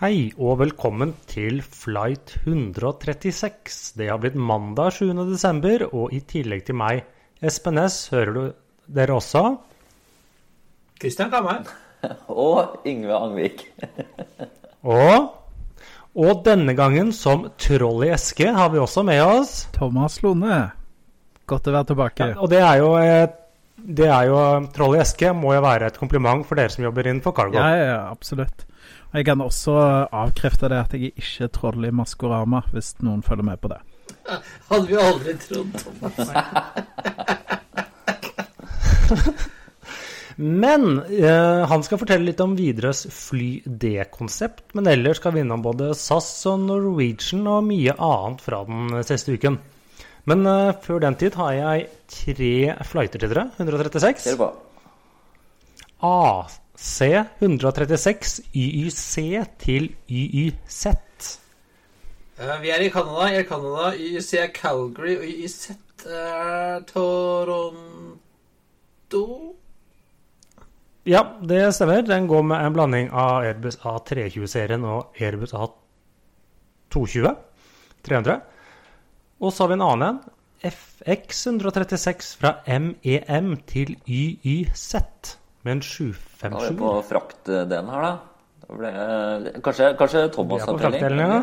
Hei og velkommen til flight 136. Det har blitt mandag 7. desember, og i tillegg til meg, Espen S, hører du dere også? Kristian Kammeren. Og Yngve Angvik. Og, og denne gangen som troll i eske har vi også med oss Thomas Lone. Godt å være tilbake. ja, Og det er jo et det er jo Troll i eske må jo være et kompliment for dere som jobber innenfor cargo. Ja, ja, ja, absolutt. Jeg kan også avkrefte det at jeg er ikke troll i Maskorama, hvis noen følger med på det. Hadde vi aldri trodd, Thomas. Men eh, han skal fortelle litt om Widerøes Fly D-konsept. Men ellers skal vi innom både SAS og Norwegian og mye annet fra den siste uken. Men eh, før den tid har jeg tre flighter til dere. 136. Ser du på? AC 136 YYC til YYZ. Eh, Vi er i Canada. I Canada, YYC er Calgary, og YYZ er Toronto. Ja, det stemmer. Den går med en blanding av Airbus A320-serien og Airbus A220. 300. Og så har vi en annen en. FX 136 fra MEM til YYZ med en Da er vi på fraktdelen her, da. da ble, kanskje, kanskje Thomas har telling? fraktdelen, ja.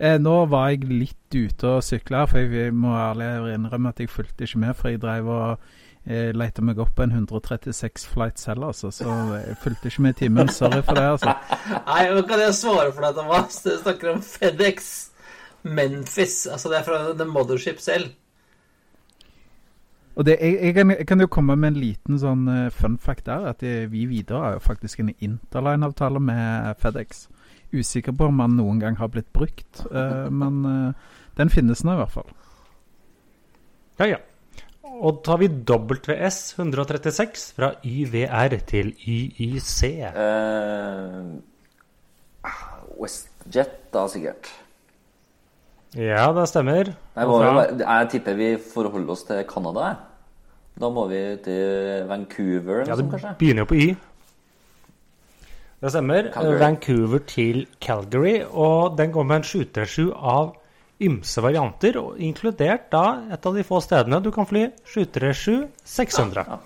Eh, nå var jeg litt ute og sykla, for jeg må ærlig innrømme at jeg fulgte ikke med. For jeg drev og eh, lette meg opp på en 136 flight selv, altså. Så jeg fulgte ikke med i timen. Sorry for det, altså. Nei, nå kan jeg svare for deg, Thomas. Du snakker om FedEx Memphis. Altså, det er fra The Mothership selv. Og det, jeg, jeg, kan, jeg kan jo komme med en liten sånn eh, fun fact der. At det, vi videre har jo faktisk en interline-avtale med FedEx. Usikker på om den noen gang har blitt brukt, uh, men uh, den finnes nå i hvert fall. Ja, ja. Og har vi WS 136 fra YVR til YYC. Uh, WestJet, da, sikkert. Ja, det stemmer. Nei, bare- jeg tipper vi forholder oss til Canada. Da må vi til Vancouver Ja, det kanskje? begynner jo på Y. Det stemmer. Calgary. Vancouver til Calgary. Og den går med en 737 av ymse varianter, og inkludert da et av de få stedene du kan fly 737 600. Ja.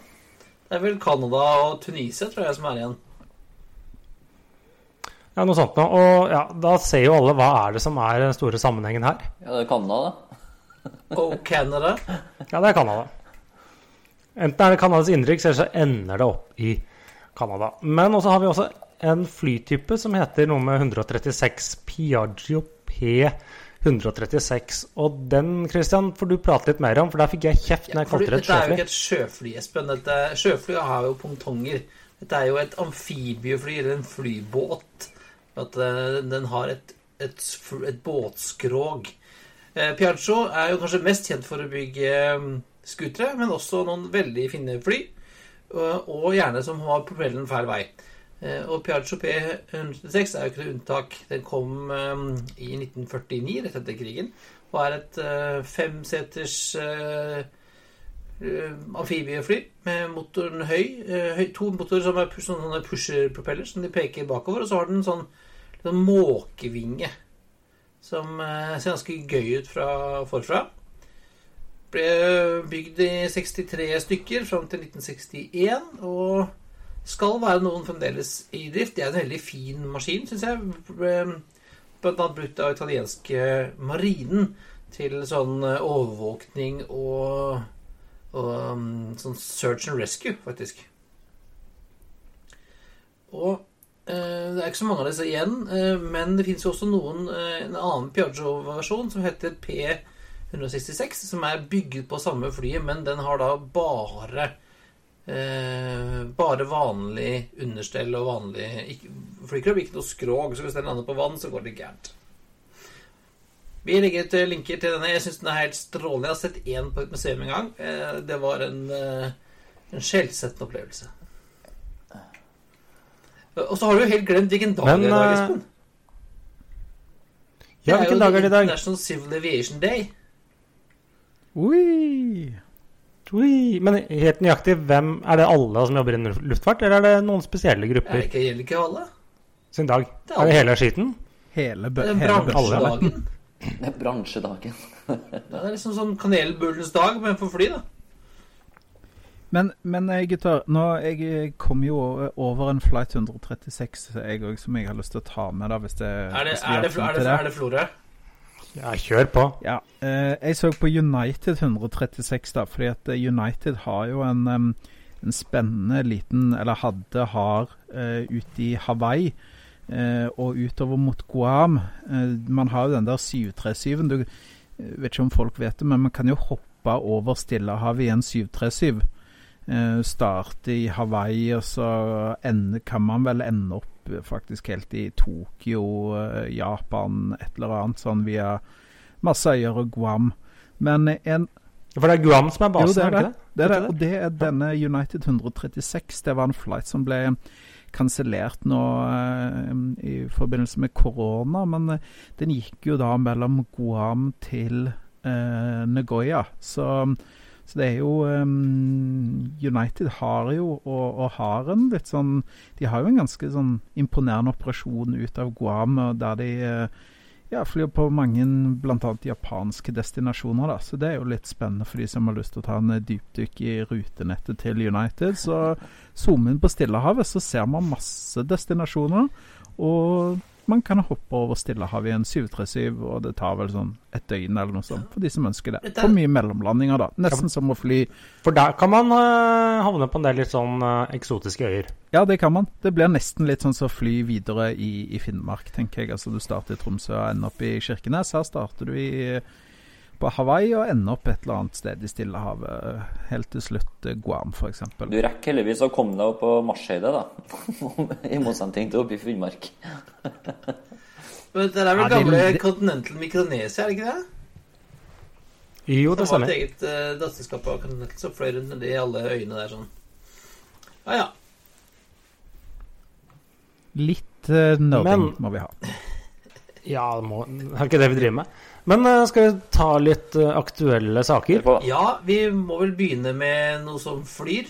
Det er vel Canada og Tunisia, tror jeg, som er igjen. Ja, noe sånt noe. Og ja, da ser jo alle hva er det som er den store sammenhengen her. Ja, det er Canada, da. Og Canada. Ja, det er Canada. Enten er det Canadas innenriks, eller så ender det opp i Canada. Men også har vi også en flytype som heter noe med 136 Piaggio P136. Og den, Christian, får du prate litt mer om, for der fikk jeg kjeft når jeg kalte det et dette er jo ikke et sjøfly, Espen. Dette, sjøfly har jo pontonger. Dette er jo et amfibiefly, eller en flybåt. At eh, den har et, et, et båtskrog. Eh, Piaggio er jo kanskje mest kjent for å bygge um, scootere, men også noen veldig fine fly. Og, gjerne som har propellen feil vei. Eh, og Piaggio P106 er jo ikke noe unntak. Den kom um, i 1949, rett etter krigen, og er et uh, femseters amfibiefly med motoren høy. to motorer som er sånne pusherpropeller som de peker bakover. Og så har den en sånn, sånn måkevinge som ser ganske gøy ut fra forfra. Ble bygd i 63 stykker fram til 1961. og skal være noen fremdeles i drift. Det er en veldig fin maskin, syns jeg. Ble Blant annet brukt av italienske marinen til sånn eh, overvåkning og, og um, sånn search and rescue, faktisk. Og eh, det er ikke så mange av disse igjen, eh, men det fins jo også noen, eh, en annen Piaggio-versjon som heter P166, som er bygget på samme flyet, men den har da bare eh, bare vanlig understell og vanlig flykropp, ikke noe skrog. Så hvis den lander på vann, så går det gærent. Vi legger ut eh, linker til denne. Jeg syns den er helt strålende. Jeg har sett én på et museum en gang. Eh, det var en, eh, en skjellsettende opplevelse. Og så har du jo helt glemt hvilken dag Men, det er i dag, eh, Espen. Ja, hvilken dag er det i dag? National Civil Aviation Day. Oi! Ui. men helt nøyaktig, hvem er det alle som jobber innen luftfart, eller er det noen spesielle Er det grupper ikke, gjelder ikke alle? sin dag? Det er Er det hele skiten? Hele, Det bø er hele bø- bransjedagen. Det er bransjedagen. Det er liksom sånn kanelbullens dag, men for fly, da. Men, men eh, gutter, nå, jeg kom jo over en flight 136 jeg òg, som jeg har lyst til å ta med. da, hvis det, Er det, er det, er det, er det Florø? Ja, kjør på. Ja, eh, jeg så på United 136, da, fordi at eh, United har jo en, en spennende liten Eller hadde, har, uh, ute i Hawaii eh, og utover mot Guam. Eh, man har jo den der 737-en. Du eh, vet ikke om folk vet det, men man kan jo hoppe over Stillehavet i en 737. Eh, starte i Hawaii, og så ende, kan man vel ende opp eh, faktisk helt i Tokyo, eh, Japan, et eller annet sånn via masse øyer og Guam. Men en For det er Guam som er jo, basen, det er er det det. ikke det? det, er det. Og det er denne United 136. Det var en flight som ble kansellert nå eh, i forbindelse med korona. Men eh, den gikk jo da mellom Guam til eh, Nagoya. Så, så det er jo um, United har jo, og, og har en litt sånn De har jo en ganske sånn imponerende operasjon ut av Guam, der de eh, ja, flyr på mange bl.a. japanske destinasjoner. da, Så det er jo litt spennende for de som har lyst til å ta en dypdykk i rutenettet til United. Så zoom inn på Stillehavet, så ser man masse destinasjoner. Og man kan hoppe over Stillehavet i en 737, og det tar vel sånn et døgn eller noe sånt for de som ønsker det. For mye mellomlandinger, da. Nesten som å fly For der kan man uh, havne på en del litt sånn uh, eksotiske øyer. Ja, det kan man. Det blir nesten litt sånn som å fly videre i, i Finnmark, tenker jeg. Altså Du starter i Tromsø og ender opp i Kirkenes. Her starter du i, på Hawaii og ender opp et eller annet sted i Stillehavet. Helt til slutt eh, Guam, f.eks. Du rekker heldigvis å komme deg opp på Marsheidet, da. I motsetning til oppe i Finnmark. Men det er vel Ja, gamle det- Continental Micronesia, er det ikke det? Jo, det stemmer. Som var et eget uh, datterskap av Continental, så fløy rundt i alle øyene der sånn. Ja, ja. Litt uh, nothing Men- må vi ha. Ja, det må, det er ikke det vi driver med. Men øh, skal vi ta litt øh, aktuelle saker? Ja, vi må vel begynne med noe som flyr.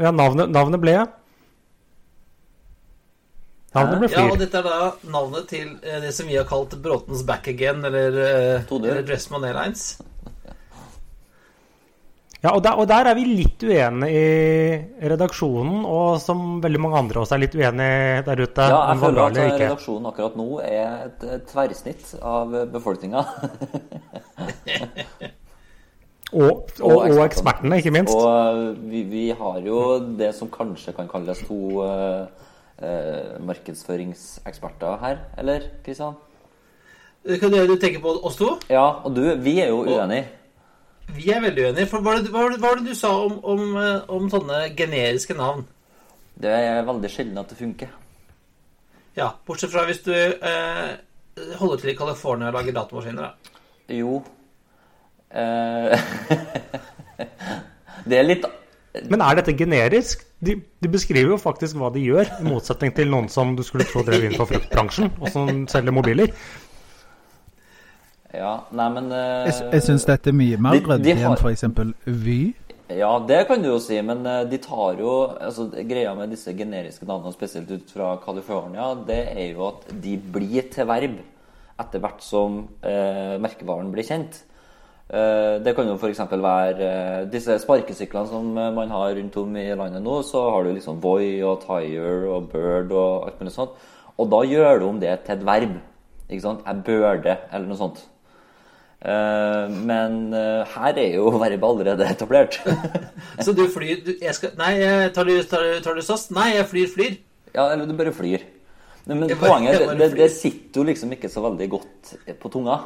Ja, navnet, navnet ble Navnet ble flyr. Ja, og dette er da navnet til eh, det som vi har kalt Bråtens Back Again, eller, eh, eller Dressman Airlines. Ja, og der, og der er vi litt uenige i redaksjonen, og som veldig mange andre også er litt uenige der ute. Ja, jeg føler at ikke. redaksjonen akkurat nå er et, et tverrsnitt av befolkninga. Og, og, og ekspertene, ikke minst. Og eh, vi, vi har jo det som kanskje kan kalles to uh, uh, markedsføringseksperter her, eller Kristian? Hva Kan du, du tenke på oss to? Ja, og du, vi er jo uenige. Vi er veldig uenige. For hva var det, hva var det, hva var det du sa om, om, eh, om sånne generiske navn? Det er veldig sjelden at det funker. Ja, bortsett fra hvis du eh, holder til i California og lager datamaskiner, da. Jo eh, Det er litt Men er dette generisk? De, de beskriver jo faktisk hva de gjør, i motsetning til noen som du skulle tro drev inn på fruktbransjen, og som selger mobiler. Ja, nei, men uh, Jeg, jeg syns dette er mye mer ryddig enn f.eks. Vy. Ja, det kan du jo si, men eh, de tar jo altså, Greia med disse generiske navnene, spesielt ut fra California, det er jo at de blir til verb etter hvert som eh, merkevaren blir kjent. Eh, det kan jo f.eks. være eh, disse sparkesyklene som eh, man har rundt om i landet nå. Så har du liksom Voi og Tire og Bird og alt mulig sånt. Og da gjør du om det til et verb. Ikke sant? Jeg burde, eller noe sånt. Eh, men eh, her er jo verbet allerede etablert. Så du flyr du, jeg skal, Nei, tar du, tar, tar du SAS? Nei, jeg flyr, flyr. Ja, eller du bare flyr. Nei, men bare- poenget er det, det sitter jo liksom ikke så veldig godt på tunga.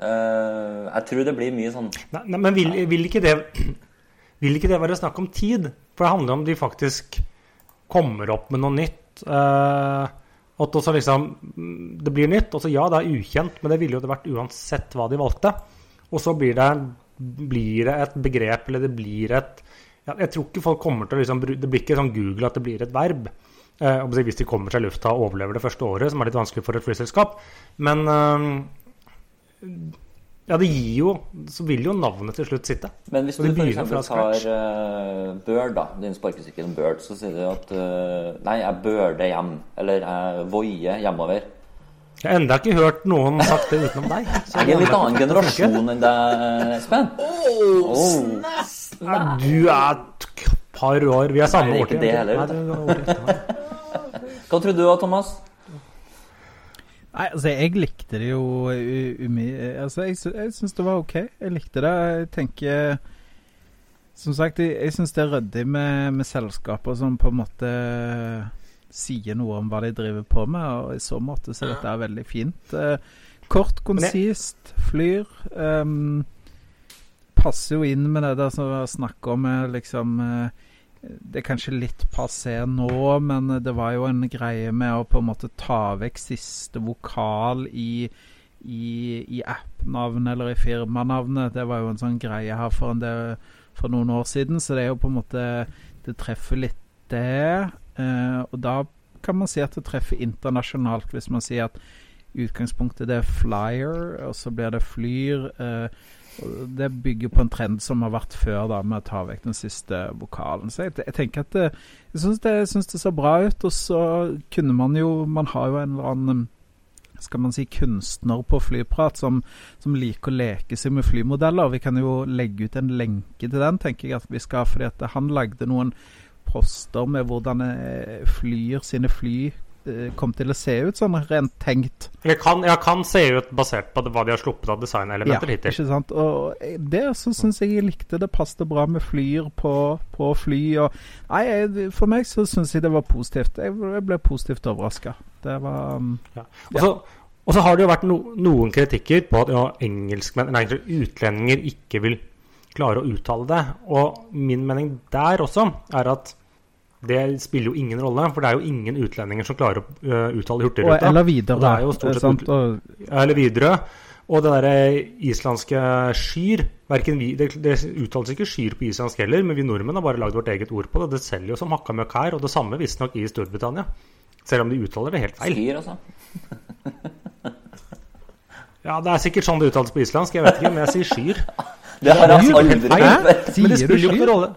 Eh, jeg tror det blir mye sånn Nei, nei, men vil, vil ikke det vil ikke det være snakk om tid? For det handler om de faktisk kommer opp med noe nytt. Eh, at også liksom mm, Det blir nytt. Altså ja, det er ukjent, men det ville jo det vært uansett hva de valgte. Og så blir det, blir det et begrep, eller det blir et Jeg tror ikke folk kommer til å liksom Det blir ikke sånn Google at det blir et verb. Eh, hvis de kommer seg i lufta og overlever det første året, som er litt vanskelig for et flyselskap. Men eh, ja, det gir jo Så vil jo navnet til slutt sitte. Men hvis du for eksempel f.eks. tar uh, Bird, da, din sparkesykkel Bird, så sier du at uh, Nei, jeg birder hjem. Eller jeg voier hjemover. Jeg har enda ikke hørt noen sagt det utenom deg. så Jeg er en litt annen generasjon enn deg, Espen. Oh, Oh. Nei, du er et par år Vi er samme årtid. Hva trodde du da, Thomas? Nei, altså, jeg likte det jo Altså, jeg, jeg syns det var OK. Jeg likte det. Jeg tenker Som sagt, jeg, jeg syns det er ryddig med, med selskaper som på en måte sier noe om hva de driver på med, og i så måte så dette er veldig fint. Eh, kort, konsist, flyr. Um, passer jo inn med det der som vi snakker om, eh, liksom eh, det er kanskje litt passé nå, men det var jo en greie med å på en måte ta vekk siste vokal i, i, i app-navnet eller i firmanavnet. Det var jo en sånn greie her for, del, for noen år siden, så det er jo på en måte Det treffer litt det. Eh, og da kan man si at det treffer internasjonalt, hvis man sier at utgangspunktet det er flyer, og så blir det flyr. Eh, det bygger på en trend som har vært før, da, med å ta vekk den siste vokalen. Så jeg, jeg tenker at det, jeg syns det, det ser bra ut. Og så kunne man jo Man har jo en eller annen skal man si kunstner på Flyprat som, som liker å leke seg med flymodeller. Vi kan jo legge ut en lenke til den, tenker jeg at vi skal. fordi at han lagde noen poster med hvordan flyer flyr sine fly eh, kom til å se ut, sånn rent tenkt. Jeg kan, jeg kan se ut basert på det- hva de har sluppet av designelementer hittil. Ikke sant? Og det så syns jeg jeg likte det passet bra med flyer på, på fly. Og, nei, jeg, for meg så syns jeg det var positivt. Jeg, jeg ble positivt overraska. Det var um, Ja. Og så- Og så har det jo vært no, noen kritikker på at ja, nei, utlendinger ikke vil klare å uttale det. Og min mening der også er at det spiller jo ingen rolle, for det er jo ingen utlendinger som klarer å øh, uttale og, Hurtigruta. Eller Og videre. det er jo stort eh, sett sant? Og, Eller Widerøe. Og det derre islandske skyr hverken vi, det, det uttales ikke skyr på islandsk heller, men vi nordmenn har bare lagd vårt eget ord på det. Det selger jo som hakka møkk her, og det samme visstnok i Storbritannia. Selv om de uttaler det helt feil. Skyr, altså? Ja, det er sikkert sånn det uttales på islandsk, jeg vet ikke, men jeg sier skyr. Det har jeg aldri Hæ? hørt. Men det Sier du spiller jo ikke skyr? rolle.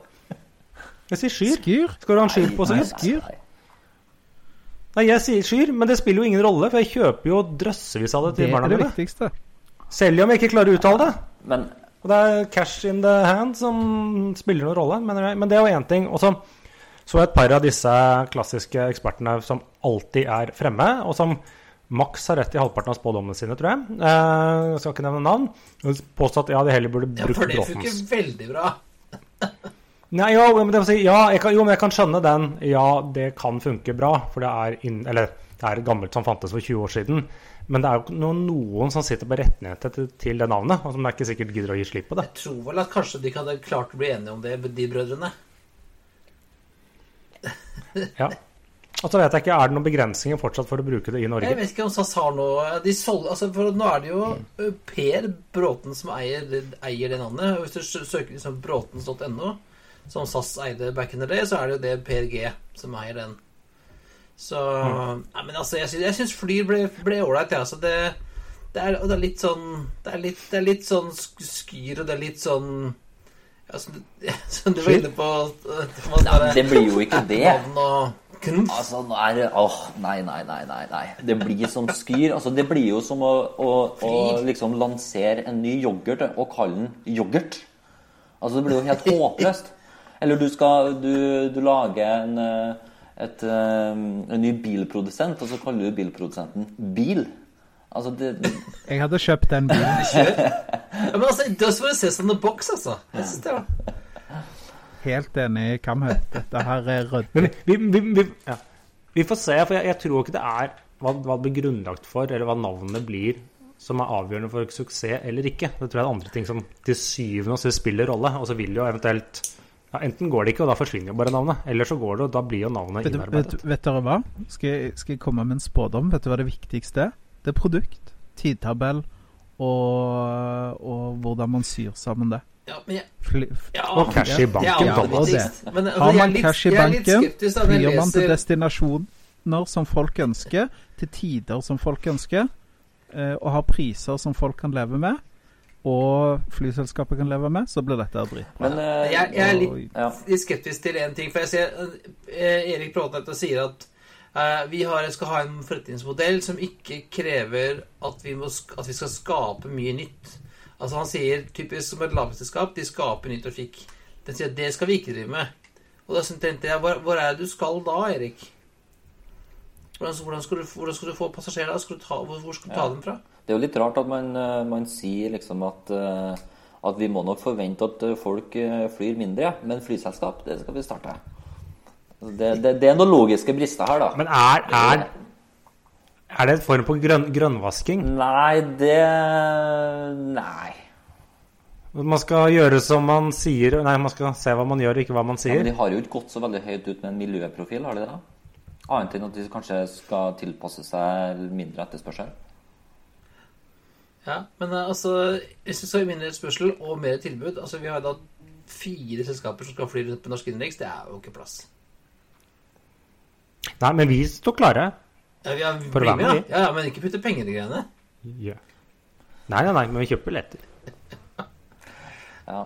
Jeg sier skyr. Skyr? Skal du ha en skyr på, seg? Skyr? nei. Jeg sier skyr, men det spiller jo ingen rolle, for jeg kjøper jo drøssevis av det Det til barna det mine. viktigste. Selv om jeg ikke klarer å uttale det. Men Og det er cash in the hand som spiller noen rolle, mener jeg. Men det er jo én ting. Og så så jeg et par av disse klassiske ekspertene som alltid er fremme, og som maks har rett i halvparten av spådommene sine, tror jeg. Eh, jeg skal ikke nevne navn. Påstått at ja, de heller burde Ja, for det funker veldig bra. Nei, jo, men det si, ja, jeg kan, jo, men jeg kan skjønne den. Ja, det kan funke bra, for det er inn, Eller det er gammelt som fantes for 20 år siden. Men det er jo noen, noen som sitter på rettigheter til, til det navnet, og som er ikke sikkert gidder å gi slipp på det. Jeg tror vel at kanskje de hadde klart å bli enige om det, de brødrene. Ja. Og så vet jeg ikke, er det noen begrensninger fortsatt for å bruke det i Norge? Jeg vet ikke om SAS har noe de sol, altså for Nå er det jo ø, Per Bråten som eier, eier det navnet. Hvis du sø- søker liksom bråtens.no, som SAS eide back in the day, så er det jo det PRG som eier den. Så Nei, men altså, jeg syns, jeg syns Flyr ble ålreit, jeg. Altså, det, det, er, og det er litt sånn Det er litt, det er litt sånn sk- skyr, og det er litt sånn ja, som, du, som du var inne på Nei, bare det blir jo ikke det. Altså, nå er det Åh, nei, nei, nei, nei. nei. Det blir som skyr. Altså, det blir jo som å, å, å liksom lansere en ny yoghurt og kalle den yoghurt. Altså, det blir jo helt håpløst. Eller du skal Du, du lager en, eh, et, eh, en ny bilprodusent, og så kaller du bilprodusenten Bil. Altså, det Jeg hadde kjøpt den bilen. Ja, men altså, det var se som en boks, altså. Jeg synes det var Helt enig i Kamhaug. Dette her er rødt. Men vi, vi, vi, ja. vi får se, for jeg, jeg tror ikke det er hva, hva det blir grunnlagt for, eller hva navnet blir, som er avgjørende for suksess eller ikke. Det tror jeg er andre ting som til syvende og sist spiller rolle. Og så vil jo eventuelt ja, Enten går det ikke, og da forsvinner jo bare navnet. Eller så går det, og da blir jo navnet Vet, du- vet, innarbeidet. vet dere hva? Skal jeg, skal jeg komme med en spådom? Vet du hva det viktigste er? Det er produkt, tidtabell og, og hvordan man syr sammen det. Ja, men jeg, ja, Og cash i banken. Ja, det det. Men, altså, Har man litt- cash i banken, flyr man til destinasjoner som folk ønsker, til tider som folk ønsker, eh, og har priser som folk kan leve med, og flyselskapet kan leve med, så blir dette dritbra. Men uh, Jeg, jeg er litt, ja. litt skeptisk til én ting. For jeg ser uh, Erik Bråtnett sier at uh, vi har, skal ha en forretningsmodell som ikke krever at vi, må, at vi skal skape mye nytt. Altså Han sier typisk som et lavselskap, de skaper ny trafikk. Den sier at det skal vi ikke drive med. Og da tenkte jeg, hvor, hvor er det du skal da, Erik? Hvordan, hvordan, skal, du, hvordan skal du få passasjerer da? Skal ta, hvor, hvor skal du ta Ja. dem fra? Det er jo litt rart at man, eh, man sier liksom at, eh, at vi må nok forvente at eh, folk flyr mindre, men flyselskap, det skal vi starte. Altså, Det, det, det er noen logiske brister her, da. Men er, er, er det en form på grønn, grønnvasking? Nei, det Nei. Man skal gjøre som man sier Nei, man skal se hva man gjør, ikke hva man sier. Ja, men de har jo ikke gått så veldig høyt ut med en miljøprofil, har de det? Annet enn at de kanskje skal tilpasse seg mindre etterspørsel. Ja, men eh, altså Hvis vi skal ha mindre spørsel og mer tilbud altså Vi har da fire selskaper som skal fly rundt på norsk innenriks. Det er jo ikke plass. Nei, men vi står klare. Ja, vi har, For å være med, ja. ja, men ikke putte penger i greiene. Ja. Nei, nei, nei, men vi kjøper billetter. Ja.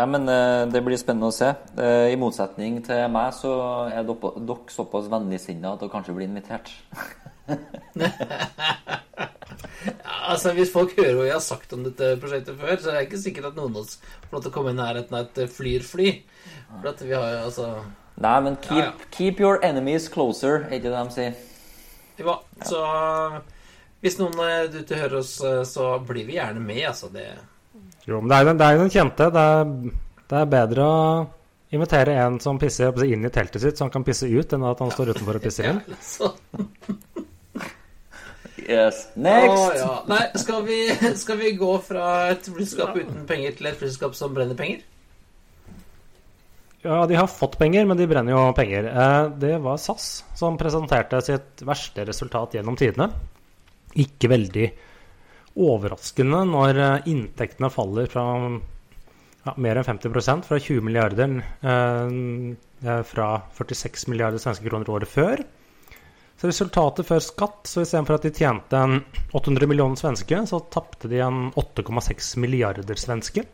Nei, men eh, det blir spennende å se. Eh, I motsetning til meg, så er dere såpass vennligsinna at dere kanskje blir invitert. Ja, altså Hvis folk hører hva jeg har sagt om dette prosjektet før, så er det ikke sikkert at noen av oss får lov til å komme i nærheten av et eh, flyr-fly. For at vi har jo altså Nei, men keep, Ja, ja. keep your enemies closer, er ikke det de sier? Ja, så hvis noen eh, du ute hører oss, eh, så blir vi gjerne med, altså. Det Jo, men det er jo den, er den kjente. Det er, det er bedre å invitere en som pisser inn i teltet sitt, så han kan pisse ut, enn at han står utenfor og pisser ja, inn. Yes. Next! Next! ja. Nei, skal vi, skal vi gå fra et flyselskap uten penger til et flyselskap som brenner penger? Ja, de har fått penger, men de brenner jo penger. Eh, Det var SAS som presenterte sitt verste resultat gjennom tidene. Ikke veldig overraskende når eh, inntektene faller fra ja, mer enn 50% fra 20 milliarder eh, fra 46 milliarder svenske kroner året før. Så resultatet før skatt, så istedenfor at de tjente en 800 millioner svenske, så tapte de en 8,6 milliarder svenske.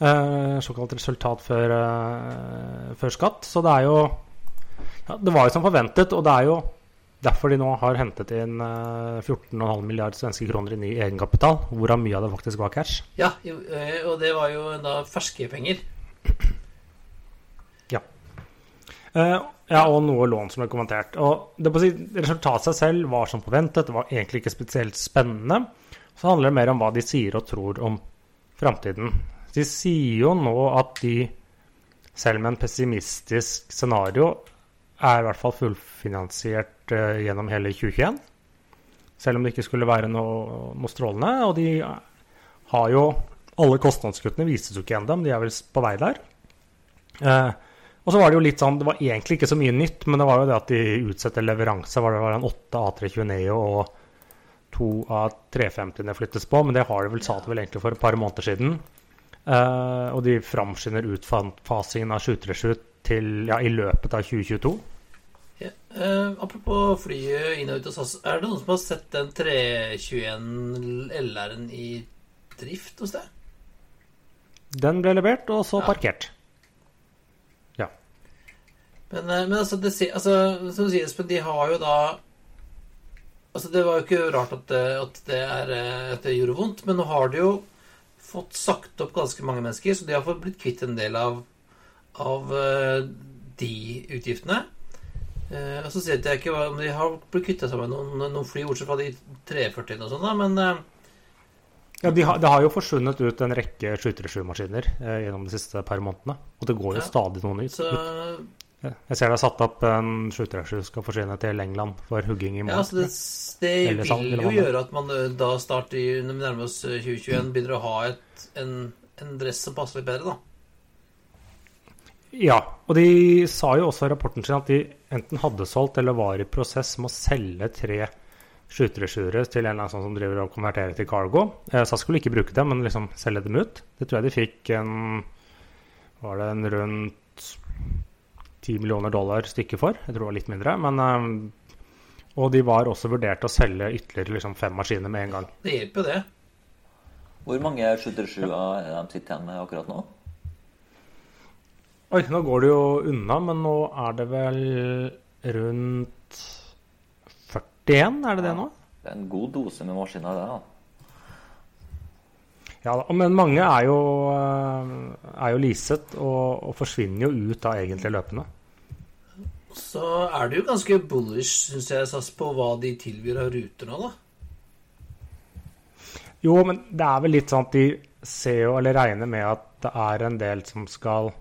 Eh, såkalt resultat før, eh, før skatt. Så det er jo ja, Det var jo som forventet, og det er jo derfor de nå har hentet inn eh, 14,5 milliarder svenske kroner i i egenkapital, hvorav mye av det faktisk var cash. Ja, eh, og det var jo da ferske penger. Eh, ja, og noe lån som ble kommentert. Og det på Resultatet seg selv var som forventet, det var egentlig ikke spesielt spennende. Så handler det mer om hva de sier og tror om framtiden. De sier jo nå at de, selv med en pessimistisk scenario, er i hvert fall fullfinansiert eh, gjennom hele 2021. Selv om det ikke skulle være noe, noe strålende. Og de har jo Alle kostnadskuttene vises jo ikke ennå, men de er vel på vei der. Eh, og så var det jo litt sånn, det var egentlig ikke så mye nytt, men det var jo det at de utsetter leveranse. Var det var en 8 A320 Neo og to av 350-ene flyttes på, men det har de vel sa vel egentlig for et par måneder siden. Uh, og de framskynder utfasingen av 737 til, ja, i løpet av 2022. Ja. Eh, apropos flyet inn og ut av SAS. Er det noen som har sett den 321 LR-en i drift hos deg? Den ble levert, og så Ja. parkert. Men, eh, men altså, det, altså, som du sier, Espen, de har jo da Altså, Det var jo ikke rart at det, at, det er, eh, at det gjorde vondt, men nå har de jo fått sagt opp ganske mange mennesker, så de har fått blitt kvitt en del av, av eh, de utgiftene. Eh, og så vet jeg ikke om de har blitt kvitta seg med noen, noen fly, bortsett fra de 340-ene og sånn, men eh, Ja, de har, Det har jo forsvunnet ut en rekke 737-maskiner eh, gjennom de siste par månedene. Og det går jo Ja. stadig noe nytt. så Jeg ser det er satt opp en 737 skal forsvinne til England for hugging i Ja, morgen. altså det, det vil jo gjøre at man da starter i, når vi nærmer oss 2021, begynner å ha et, en, en dress som passer litt bedre, da. Ja, og de sa jo også i rapporten sin at de enten hadde solgt eller var i prosess med å selge tre skyteresjuere til en eller annen sånn som driver og konverterer til cargo. Eh, SAS skulle ikke bruke dem, men liksom selge dem ut. Det tror jeg de fikk en Var det en rundt 10 millioner dollar stykket for? Jeg tror det var litt mindre. Men, eh, og de var også vurdert å selge ytterligere liksom, fem maskiner med en gang. Det hjelper jo det. Hvor mange 737 er de sitter igjen med akkurat nå? Oi, nå går det jo unna, men nå er det vel rundt 41, er det det nå? Det er en god dose med maskiner, det. da. Ja men mange er jo, eh, er jo leaset og, og forsvinner jo ut av egentlig løpende. Så er det jo ganske bullish, syns jeg, SAS, på hva de tilbyr av ruter nå, da. Jo, men det er vel litt sånn at de ser jo, eller regner med at det er en del som skal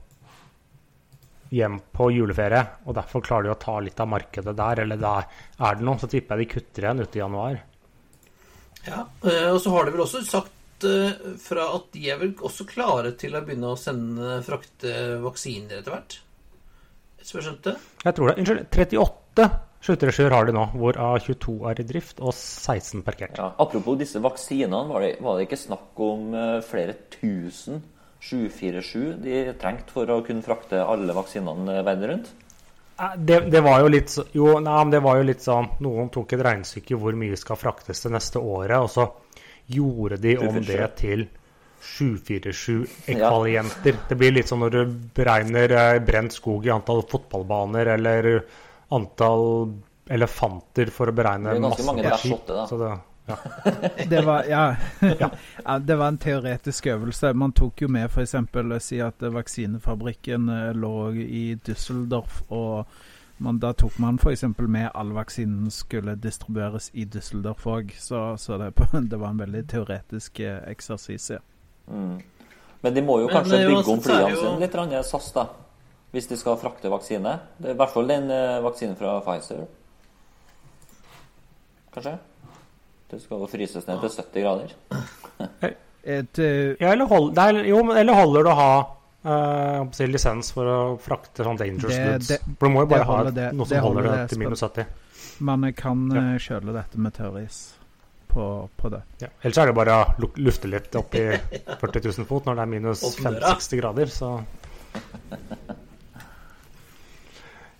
hjem på juleferie, og derfor klarer de å ta litt av markedet der. Eller der er det noe, så tipper jeg de kutter igjen ute i januar. Ja, eh, Og så har de vel også sagt eh, fra at de er vel også klare til å begynne å sende frakte vaksiner etter hvert? Spørsmålet. jeg tror det. Unnskyld, 38 skyteresjuer har de nå, hvorav 22 er i drift og 16 parkert. Ja, apropos disse vaksinene, var det, var det ikke snakk om eh, flere tusen 747 de trengte for å kunne frakte alle vaksinene verden rundt? Eh, Det, det var jo litt Jo, nei, men det var jo litt sånn Noen tok et regnestykke hvor mye skal fraktes det neste året, og så gjorde de om det til 747-ekvalienter. Det blir litt sånn når du beregner eh, brent skog i antall fotballbaner eller antall elefanter for å beregne Det er ganske masse mange energi. dash da. Så det, ja. Det var, ja. ja, det var en teoretisk øvelse. Man tok jo med f.eks. si at vaksinefabrikken eh, lå i Düsseldorf, og man, da tok man f.eks. med all vaksinen skulle distribueres i Düsseldorf òg. Så, så det, det var en veldig teoretisk eh, eksersis. Mm. Men de må jo kanskje jo, bygge om flyene sine litt, grann, SAS, da. Hvis de skal frakte vaksine. Det er I hvert fall den eh, vaksinen fra Pfizer. Kanskje? Det skal jo fryses ned til 70 grader. Et, uh... Ja, eller, hold, det er, jo, men- eller holder det å ha eh, si lisens for å frakte sånn dangerous Det- goods? det- For du må jo bare ha det- noe det som holder holder det til minus 70. man kan Ja. eh, kjøle dette med tørris på, på det. Ja. Ellers er det bare å lufte litt opp i 40 000 fot når det er minus 50-60 grader, så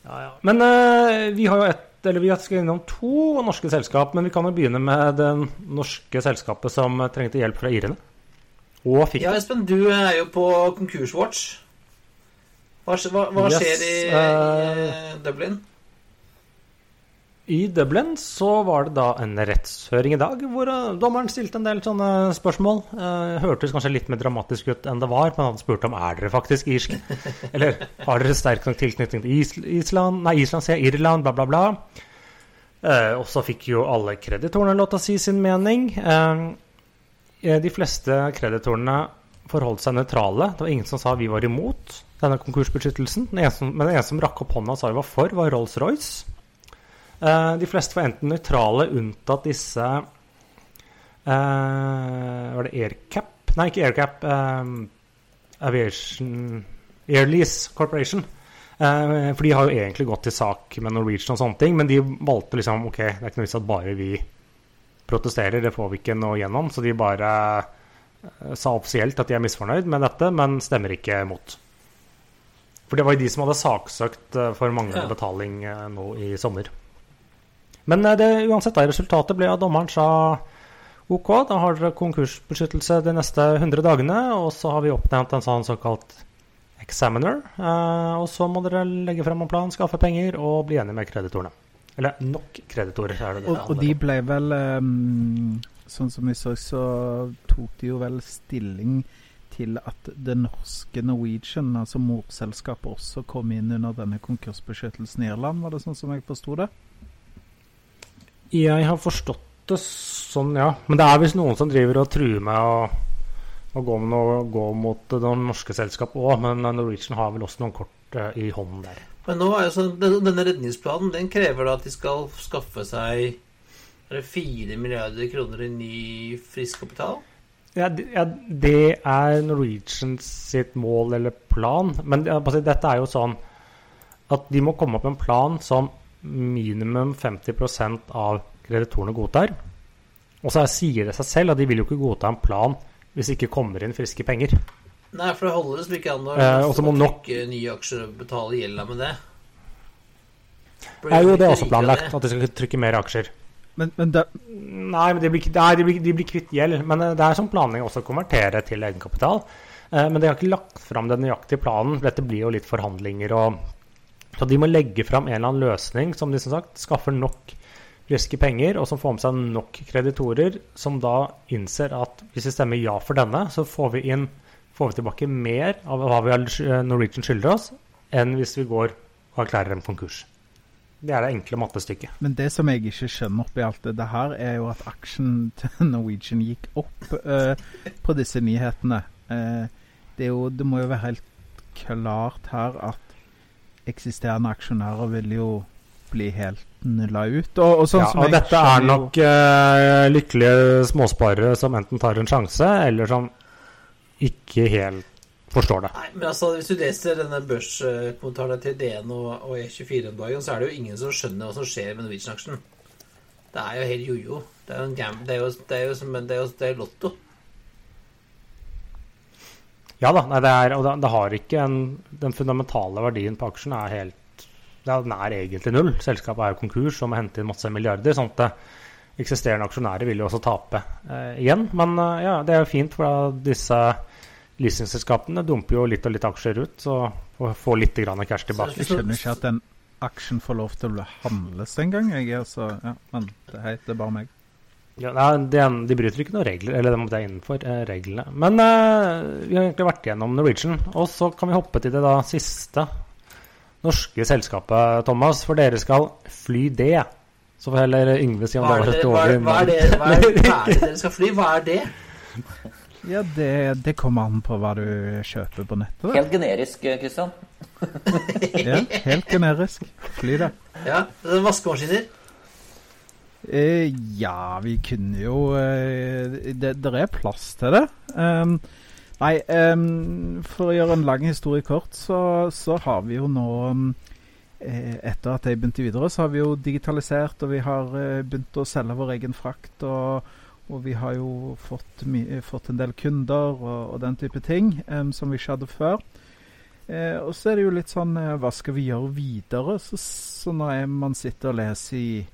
ja, ja. Men uh, vi har jo ett eller vi skal innom to norske selskap, men vi kan jo begynne med det norske selskapet som trengte hjelp fra irene. Og fikk Ja, det. Espen, du er jo på konkurswatch. Hva, hva, hva Yes, skjer i, uh, i Dublin? I Dublin så var det da en rettshøring i dag, hvor eh, dommeren stilte en del sånne spørsmål. Eh, hørtes kanskje litt mer dramatisk ut enn det var, men han spurte om er dere faktisk irske. Eller har dere sterk nok tilknytning til Is Island, nei, Island, sier Irland, bla, bla, bla. Eh, og så fikk jo alle kreditorene lov til å si sin mening. Eh, de fleste kreditorene forholdt seg nøytrale. Det var ingen som sa vi var imot denne konkursbeskyttelsen. Den som- men den eneste som rakk opp hånda og sa vi var for, var Rolls-Royce. Eh, de fleste var enten nøytrale, unntatt disse eh, Var det AirCap? Nei, ikke AirCap. eh, Aviation Airlease Corporation. Eh, for de har jo egentlig gått til sak med Norwegian og sånne ting, men de valgte liksom Ok, det er ikke noe vits at bare vi protesterer, det får vi ikke noe gjennom. Så de bare eh, sa offisielt at de er misfornøyd med dette, men stemmer ikke mot. For det var jo de som hadde saksøkt eh, for manglende Ja. betaling eh, nå i sommer. Men det, uansett, da, resultatet ble at dommeren sa OK, da har dere konkursbeskyttelse de neste 100 dagene, og så har vi oppnevnt en sånn såkalt examiner. og så må dere legge frem en plan, skaffe penger og bli enige med kreditorene. Eller nok kreditorer, er det det. Og, og de ble vel um, Sånn som vi så, så tok de jo vel stilling til at det norske Norwegian, altså morselskapet, også kom inn under denne konkursbeskyttelsen i Irland. Var det sånn som jeg forsto det? Jeg har forstått det sånn, ja. Men det er visst noen som driver og truer med å, å gå, med noe, gå mot det norske selskapet òg, men Norwegian har vel også noen kort eh, i hånden der. Men nå er jo sånn, denne redningsplanen den krever da at de skal skaffe seg er det 4 milliarder kroner i ny frisk kapital. Ja, ja, det er Norwegian sitt mål eller plan. Men altså, dette er jo sånn at de må komme opp med en plan som minimum 50% av kreditorene godtar. Og så sier det seg selv at de vil jo ikke godta en plan hvis det ikke kommer inn friske penger. Nei, for det holder liksom ikke an å Eh, nok- trykke nye aksjer og betale gjelda med det. Er jo det er også planlagt, at de skal trykke mer aksjer. Men, men det, Nei, men de blir, nei, de blir, de blir kvitt gjeld. Men eh, det er som planlegging også å konvertere til egenkapital. Eh, Men de har ikke lagt fram den nøyaktige planen. Dette blir jo litt forhandlinger og Så de må legge fram en eller annen løsning som de som sagt skaffer nok friske penger, og som får med seg nok kreditorer, som da innser at hvis vi stemmer ja for denne, så får vi inn får vi tilbake mer av hva vi har Norwegian skylder oss, enn hvis vi går og erklærer en konkurs. Det er det enkle mattestykket. men det som jeg ikke skjønner oppi alt det her, er jo at aksjen til Norwegian gikk opp uh, på disse nyhetene. Uh, det, er jo, det må jo være helt klart her at eksisterende aksjonærer vil jo bli helt nulla ut. Og, og sånn ja, som og dette er nok uh, lykkelige småsparere som enten tar en sjanse, eller som ikke helt forstår det. Nei, men altså, Hvis du leser denne børskommentaren til DN og, og E24 om dagen, så er det jo ingen som skjønner hva som skjer med Norwegian-aksjen. Det er jo helt jojo. Det er jo en gam det er jo, det er jo, som det er jo, det er lotto. Ja da, nei, det er, og det, det har ikke en Den fundamentale verdien på aksjen er helt Den er egentlig null. Selskapet er jo konkurs og må hente inn masse milliarder. sånn at eksisterende aksjonærer vil jo også tape eh, igjen. Men eh, ja, det er jo fint, for da disse leasingselskapene dumper jo litt og litt aksjer ut, så får litt grann cash tilbake. Jeg skjønner ikke at den aksjen får lov til å handles engang. altså, ja, men det er, er bare meg. Ja, nei, er, de bryter ikke noen regler, eller det er innenfor eh, reglene. Men eh, vi har egentlig vært igjennom Norwegian, og så kan vi hoppe til det da siste norske selskapet, Thomas. For dere skal fly det. Så får heller Yngve si om det var det, et dårlig hva er det dere skal fly? Hva er det? Ja, det, det kommer an på hva du kjøper på nettet. Da. Helt generisk, Kristian. Ja, helt generisk. Fly det. Ja, det er Vaskemaskiner? Eh, ja, vi kunne jo eh, Det det, er plass til det. Um, nei, um, for å gjøre en lang historie kort, så, så har vi jo nå um, eh, Etter at jeg begynte videre, så har vi jo digitalisert, og vi har eh, begynt å selge vår egen frakt. Og, og vi har jo fått, my- fått en del kunder og, og den type ting um, som vi ikke hadde før. Eh, og så er det jo litt sånn eh, Hva skal vi gjøre videre? Så, så når jeg, man sitter og leser i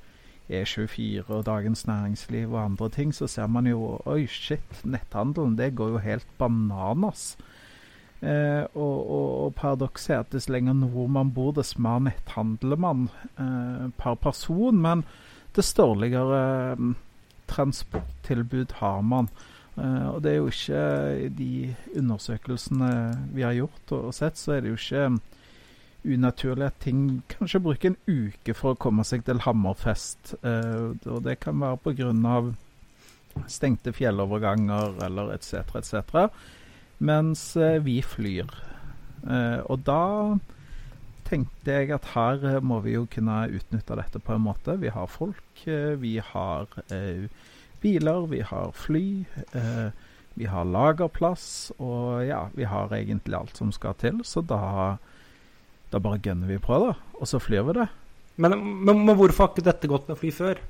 E24 og Dagens Næringsliv og andre ting, så ser man jo Oi, shit, netthandelen, det går jo helt bananas. Eh, og, og, og paradokset er at dess lenger nord man bor, dess mer netthandler man eh, per person. Men dess dårligere eh, transporttilbud har man. Uh, og det er jo ikke i de undersøkelsene vi har gjort og, og sett, så er det jo ikke unaturlig at ting kanskje bruker en uke for å komme seg til Hammerfest. Uh, og det kan være pga. stengte fjelloverganger eller etc., etc. Mens uh, vi flyr. Eh, og da tenkte jeg at her eh, må vi jo kunne utnytte dette på en måte. Vi har folk, eh, vi har eh, biler, vi har fly. eh, vi har lagerplass, og ja, vi har egentlig alt som skal til. Så da, da bare gønner vi på, da. Og så flyr vi det. Men, men, men hvorfor har ikke dette gått med fly før?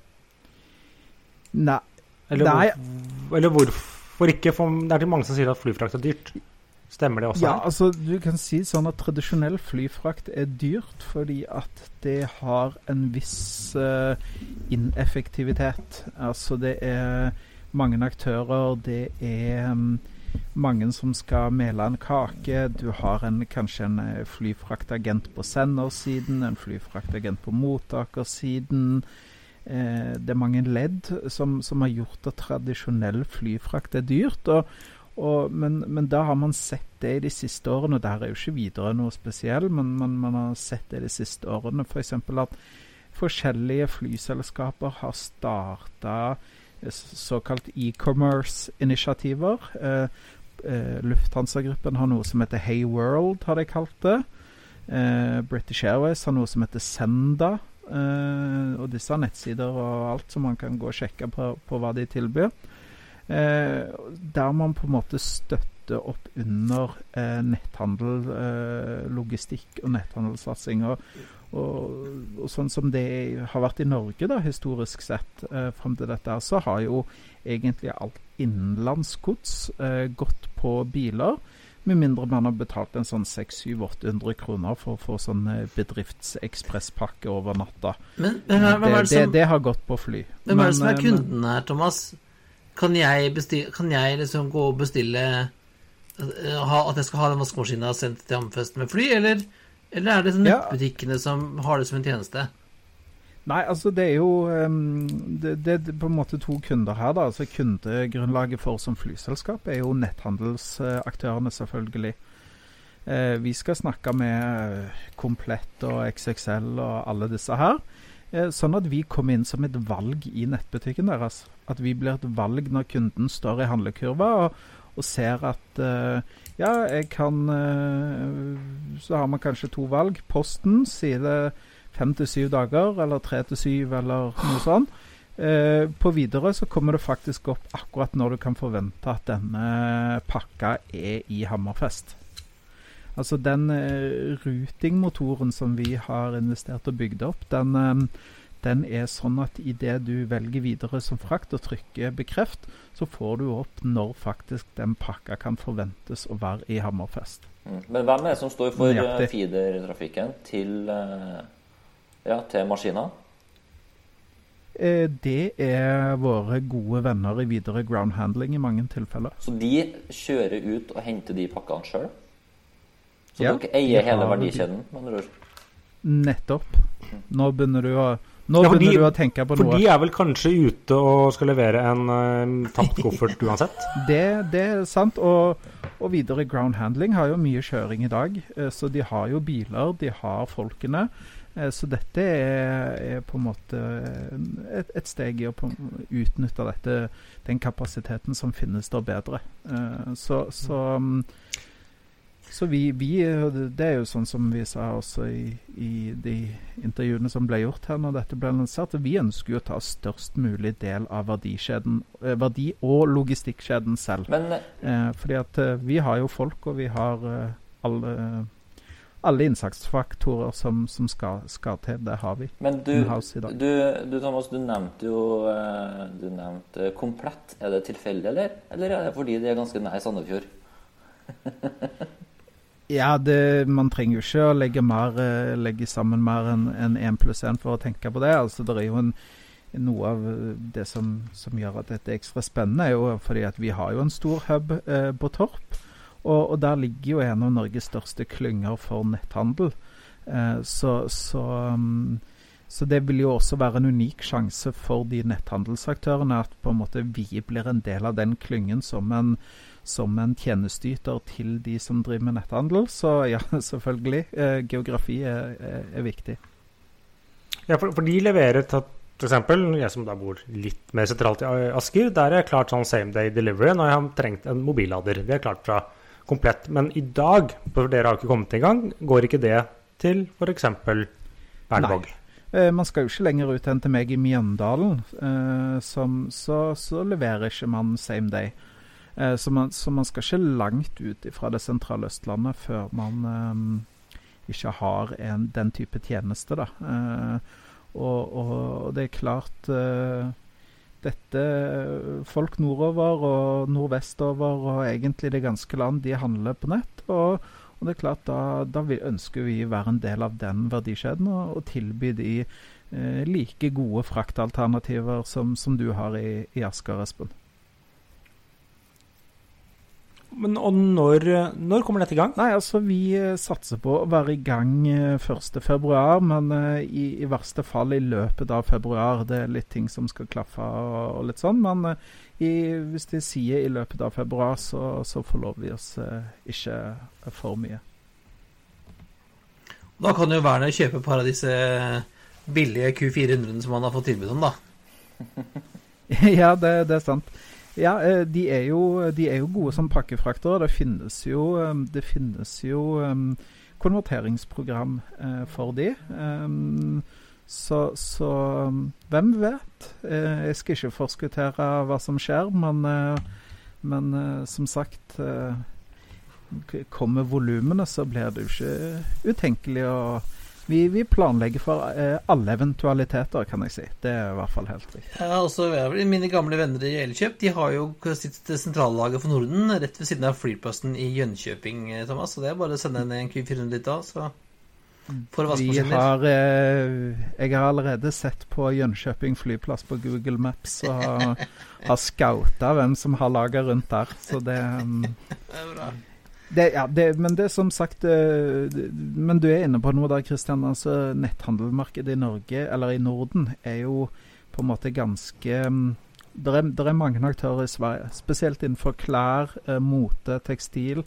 Nei, Eller, Nei. hvor, eller hvorfor ikke? For det er til mange som sier at flyfrakt er dyrt. Stemmer det også? Ja, altså du kan si sånn at tradisjonell flyfrakt er dyrt fordi at det har en viss uh, ineffektivitet. Altså det er mange aktører, det er um, mange som skal mele en kake. Du har en, kanskje en eh, flyfraktagent på sendersiden, en flyfraktagent på mottakersiden. Eh, det er mange ledd som, som har gjort at tradisjonell flyfrakt er dyrt. og og, men, men da har man sett det i de siste årene, og der er jo ikke videre noe spesiell, men, men man har sett det de siste årene. F.eks. at forskjellige flyselskaper har starta såkalt e-commerce-initiativer. Eh, eh, Lufthansa-gruppen har noe som heter Hey World, har de kalt det. Eh, British Airways har noe som heter Senda. Eh, og disse har nettsider og alt som man kan gå og sjekke på, på hva de tilbyr. Eh, der man på en måte støtter opp under eh, netthandel, eh, logistikk og netthandelssatsing. Og, og, sånn som det har vært i Norge da, historisk sett eh, fram til dette, så har jo egentlig alt innenlandsgods eh, gått på biler. Med mindre man har betalt en sånn 600-800 kroner for å få sånn bedriftsekspresspakke over natta. Men, men er det, det, det, det, har gått på fly. Hvem er det som er kunden her, Thomas? Kan jeg, bestille, kan jeg liksom gå og bestille ha, At jeg skal ha den vaskemaskina sendt til Hammerfest med fly, eller, eller er det sånn nettbutikkene ja. som har det som en tjeneste? Nei, altså det er jo um, det, det, er på en måte to kunder her. da, altså Kundegrunnlaget for som flyselskap er jo netthandelsaktørene, selvfølgelig. Eh, vi skal snakke med Komplett og XXL og alle disse her. Eh, sånn at vi kommer inn som et valg i nettbutikken deres. At vi blir et valg når kunden står i handlekurva og, og ser at uh, ja, jeg kan uh, Så har man kanskje to valg. Posten sier det fem til syv dager, eller tre til syv, eller noe sånt. Uh, på videre så kommer det faktisk opp akkurat når du kan forvente at denne pakka er i Hammerfest. Altså den eh, rutingmotoren som vi har investert og bygd opp, den, eh, den er sånn at idet du velger videre som frakt og trykker 'bekreft', så får du opp når faktisk den pakka kan forventes å være i Hammerfest. Mm. Men hvem er det som står for uh, feedertrafikken til ja, til maskiner? Eh, det er våre gode venner i videre ground handling i mange tilfeller. Så de kjører ut og henter de pakkene sjøl? Så ja, dere eier hele verdikjeden? De... Nettopp. Nå begynner du å nå ja, begynner du å tenke på noe. For de er vel kanskje ute og skal levere en uh, tapt koffert uansett? det, det, er sant. Og, og, videre ground handling har jo mye kjøring i dag. Uh, så de har jo biler, de har folkene. Eh, så dette er, er, på en måte et, et steg i å utnytte dette, den kapasiteten som finnes der, bedre. Eh, så, så, så vi, vi, Det er jo sånn som vi sa også i, i, de intervjuene som ble gjort her når dette ble lansert, vi ønsker jo å ta størst mulig del av eh, verdi- og logistikkjeden selv. Men, fordi at vi har jo folk, og vi har alle alle innsatsfaktorer som, som skal, skal, til. Det har vi. Men du, du, du, Thomas, du nevnte jo eh, du nevnte komplett. Er det tilfeldig, eller? Eller er det fordi det er ganske nær Sandefjord? ja, det, man trenger jo ikke å legge, mer, eh, legge sammen mer enn en 1 pluss 1 for å tenke på det. Altså, det er jo en, noe av det som, som, gjør at dette er ekstra spennende, er jo fordi at vi har jo en stor hub eh, på Torp. Og, og, der ligger jo en av Norges største klynger for netthandel. Eh, så, så, um, så, det vil jo også være en unik sjanse for de netthandelsaktørene at på en måte vi blir en del av den klyngen som en, som en tjenesteyter til de som driver med netthandel. Så ja, selvfølgelig. Eh, geografi er, er, er, viktig. Ja, for, for de leverer til F.eks. jeg som da bor litt mer sentralt i Asker, der er klart sånn same day delivery når jeg har trengt en mobillader. Det er klart fra komplett. Men i dag, for dere har ikke kommet i gang, går ikke det til f.eks. Berlevåg? Eh, man skal jo ikke lenger ut enn til meg i Mjøndalen, eh, som, så, så, leverer ikke man same day. Eh, så, man, så, man, skal ikke langt ut fra det sentrale Østlandet før man eh, ikke har en, den type tjeneste, da. Eh, og, og, det er klart dette Folk nordover og nordvestover og egentlig det ganske land, de handler på nett. Og, og det er klart, da, da ønsker vi å være en del av den verdikjeden og, og tilby de eh, like gode fraktalternativer som, som du har i, i Asker, Espen. Men og når, når, kommer dette i gang? Nei, altså Vi uh, satser på å være i gang uh, eh, 1.2, men uh, i, i, verste fall i løpet av februar. Det er litt ting som skal klaffe og, og litt sånn. Men i, hvis de sier i løpet av februar, så, så forlover vi oss ikke for mye. Da kan jo Werner kjøpe et par av disse billige Q400-ene som han har fått tilbud om, da. ja, det, det er sant. Ja, eh, de er, jo, de er jo gode som pakkefraktere. Det finnes jo, eh, det finnes jo um, konverteringsprogram uh, for de. Um, Så, så hvem vet? Jeg skal ikke forskuttere hva som skjer, men, men som sagt Kommer volumene, så blir det jo ikke utenkelig å vi, vi planlegger for eh, alle eventualiteter, kan jeg si. Det er i hvert fall helt riktig. Ja, altså, Mine gamle venner i Elkjøp de har jo sitt sentrallager for Norden rett ved siden av flyplassen i Jönköping, eh, Thomas. Så det er bare å sende en Q400 dit da, så får du vaskemaskiner. har eh, Jeg har allerede sett på Jönköping flyplass på Google Maps og har, har scouta hvem som har lager rundt der. Så det, um, Det er bra. Det, ja, det Men det er som sagt eh, Men du er inne på noe der, Kristian. Altså, netthandelmarkedet i Norge, eller i Norden, er jo på en måte ganske um, det er, er mange aktører i Sverige, spesielt innenfor klær, eh, mote, tekstil.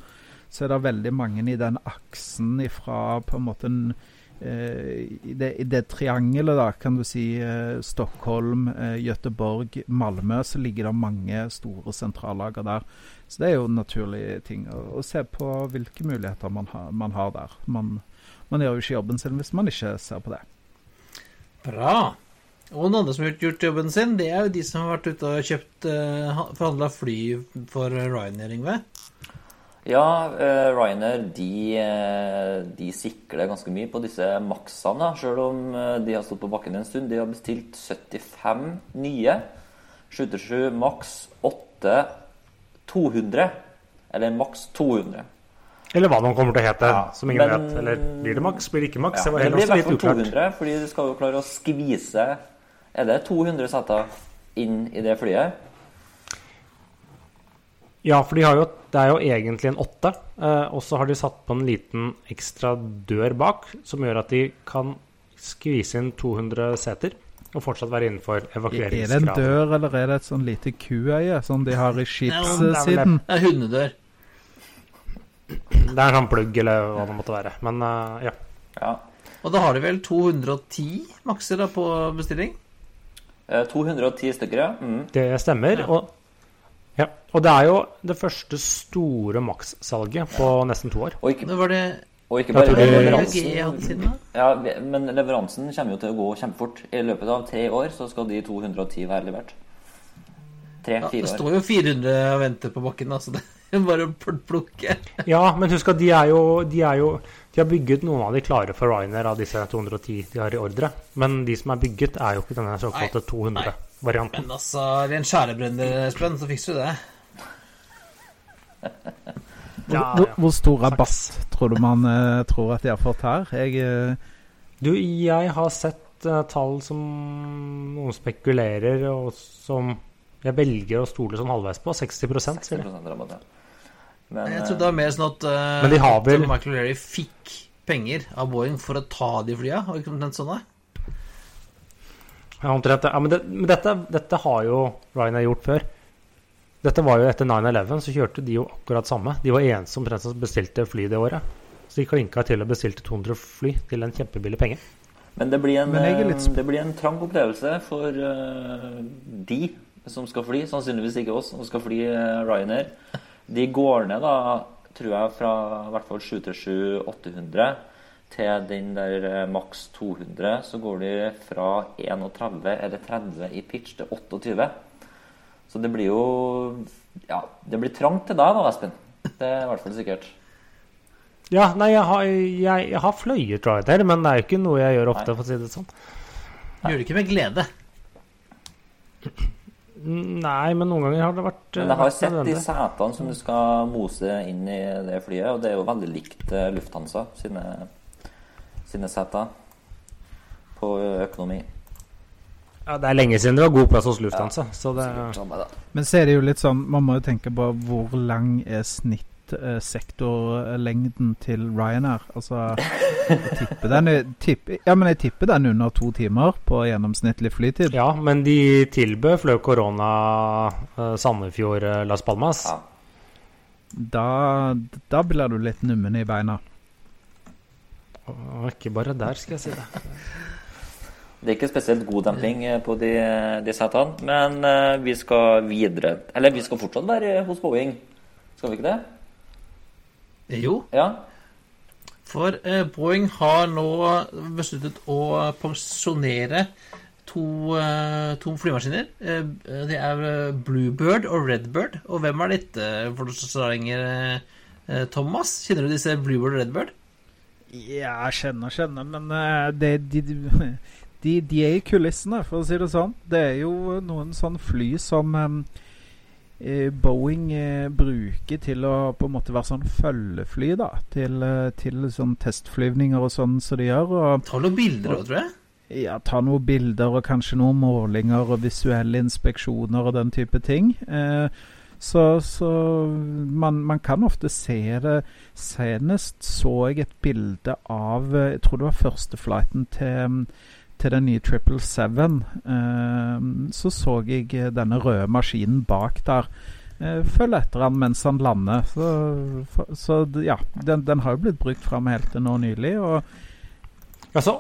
Så er det veldig mange i den aksen ifra på en måte en, i, det, det triangelet, da, kan du si eh, Stockholm, eh, Gøteborg, Malmö, så ligger det mange store sentrallager der. Så det er jo naturlige ting å, å se på hvilke muligheter man, har- man har der. Man, man gjør jo ikke jobben sin hvis man ikke ser på det. Bra. Og noen andre som har gjort jobben sin, det er jo de som har vært ute og kjøpt eh, forhandla fly for Ryanair, Yngve. Ja, uh, Ryanair de, eh, de sikler ganske mye på disse maksene, selv om eh, de har stått på bakken en stund. De har bestilt 75 nye 737 maks 8 200. Eller maks 200. Eller hva de kommer til å hete, Ja, som ingen men- vet. Eller blir det maks, blir det ikke maks? Ja, det blir i hvert fall uklart. 200, fordi du skal jo klare å skvise Er det 200 seter inn i det flyet? Ja, for de har jo, det er jo egentlig en åtte, eh, og så har de satt på en liten ekstra dør bak, som gjør at de kan skvise inn 200 seter og fortsatt være innenfor Er det en dør, eller er det et sånn lite kuøye som de har i skipssiden? Det er hundedør. Det er en sånn plugg, eller hva det måtte være. Men eh, ja. Ja. Og da har de vel 210 makser da på bestilling? Eh, 210 stykker, ja. Mm. Det stemmer. Ja. Og. Og det er jo det første store Max-salget på nesten to år. Og, ikke, var det og ikke bare det- leveransen. Ja, men leveransen kommer jo til å gå kjempefort. I løpet av tre år så skal de 210 være levert. Ja, det står jo 400 og venter på bakken, altså. det er bare å plukke. Ja, men husk at de er jo De, er jo, de har bygget noen av de klare for Ryanair av disse 210 de har i ordre. Men de som er bygget, er jo ikke denne såkalte 200-varianten. Men altså, ved en skjærebrenner, Espen, så fikser du det. Hvor, Ja, ja. hvor stor rabatt tror du man uh, tror at de har fått her? Jeg, uh... Du, jeg har sett uh, tall som noen spekulerer, og som jeg velger å stole sånn halvveis på. 60, 60 rabatt, ja. Men, Jeg trodde det var mer sånn at, uh, Men de har vel- Michael O'Leary fikk penger av Boeing for å ta de flya. og det ikke omtrent sånn. Ja, omtrent. Ja, men det, men dette, dette har jo Ryanair gjort før. Dette var jo etter 9-11, så kjørte de jo akkurat samme. De var eneste omtrent som bestilte fly det året. Så de klinka til og bestilte 200 fly til en kjempebillig penge. Men det blir en, litt det blir en trang opplevelse for uh, de som skal fly. Sannsynligvis ikke oss som skal fly eh, Ryanair. De går ned, da, tror jeg, fra i hvert fall 737-800 til den der eh, maks 200. Så går de fra 31 eller 30 i pitch til 28. Så det blir jo Ja, det blir trangt til deg da, Espen. Det er i hvert fall sikkert. Ja, nei, jeg har, jeg, jeg har fløyet rider, men det er jo ikke noe jeg gjør ofte, Nei. for å si det sånn. Gjør det ikke med glede. Nei, men noen ganger har det vært Men jeg har sett de setene som du skal mose inn i det flyet, og det er jo veldig likt eh, Lufthansa sine, sine seter på økonomi. Ja, det er lenge siden det var god plass hos Lufthansa. Så det, ja. men så er det jo litt sånn Man må jo tenke på hvor lang er snittsektorlengden til Ryanair. Altså Jeg tipper den er, tipp, Ja, men jeg tipper den er under to timer på gjennomsnittlig flytid. ja, men de tilbød fløy korona eh, Sandefjord eh, Las Palmas. Ja. Da, da blir du litt nummen i beina. Og ikke bare der, skal jeg si det. Det er ikke spesielt god demping eh, på de, de setene, men eh, vi skal videre Eller vi skal fortsatt være hos Boeing, skal vi ikke det? Jo. Ja. For eh, Boeing har nå besluttet å pensjonere to, eh, to flymaskiner. Eh, det er eh, Bluebird og Redbird. Og hvem er dette for eh, Thomas? Kjenner du disse Bluebird og Redbird? Ja, jeg kjenner, kjenner, men eh, det, de, de, de er i kulissene, for å si det sånn. Det er jo noen sånn fly som eh, eh, Boeing eh, bruker til å på en måte være sånn følgefly, da. Til, eh, til sånn testflyvninger og sånn som de gjør. Og Ta noen bilder òg, tror jeg. ja, ta noen bilder og kanskje noen målinger og visuelle inspeksjoner og den type ting. Eh, så så man, man kan ofte se det. Senest så jeg et bilde av eh, Jeg tror det var første flighten til, til den nye 777. Eh, så så jeg denne røde maskinen bak der. Eh, følge etter han mens han lander. Så, så ja, den, den har jo blitt brukt fram helt til nå nylig. Og Altså,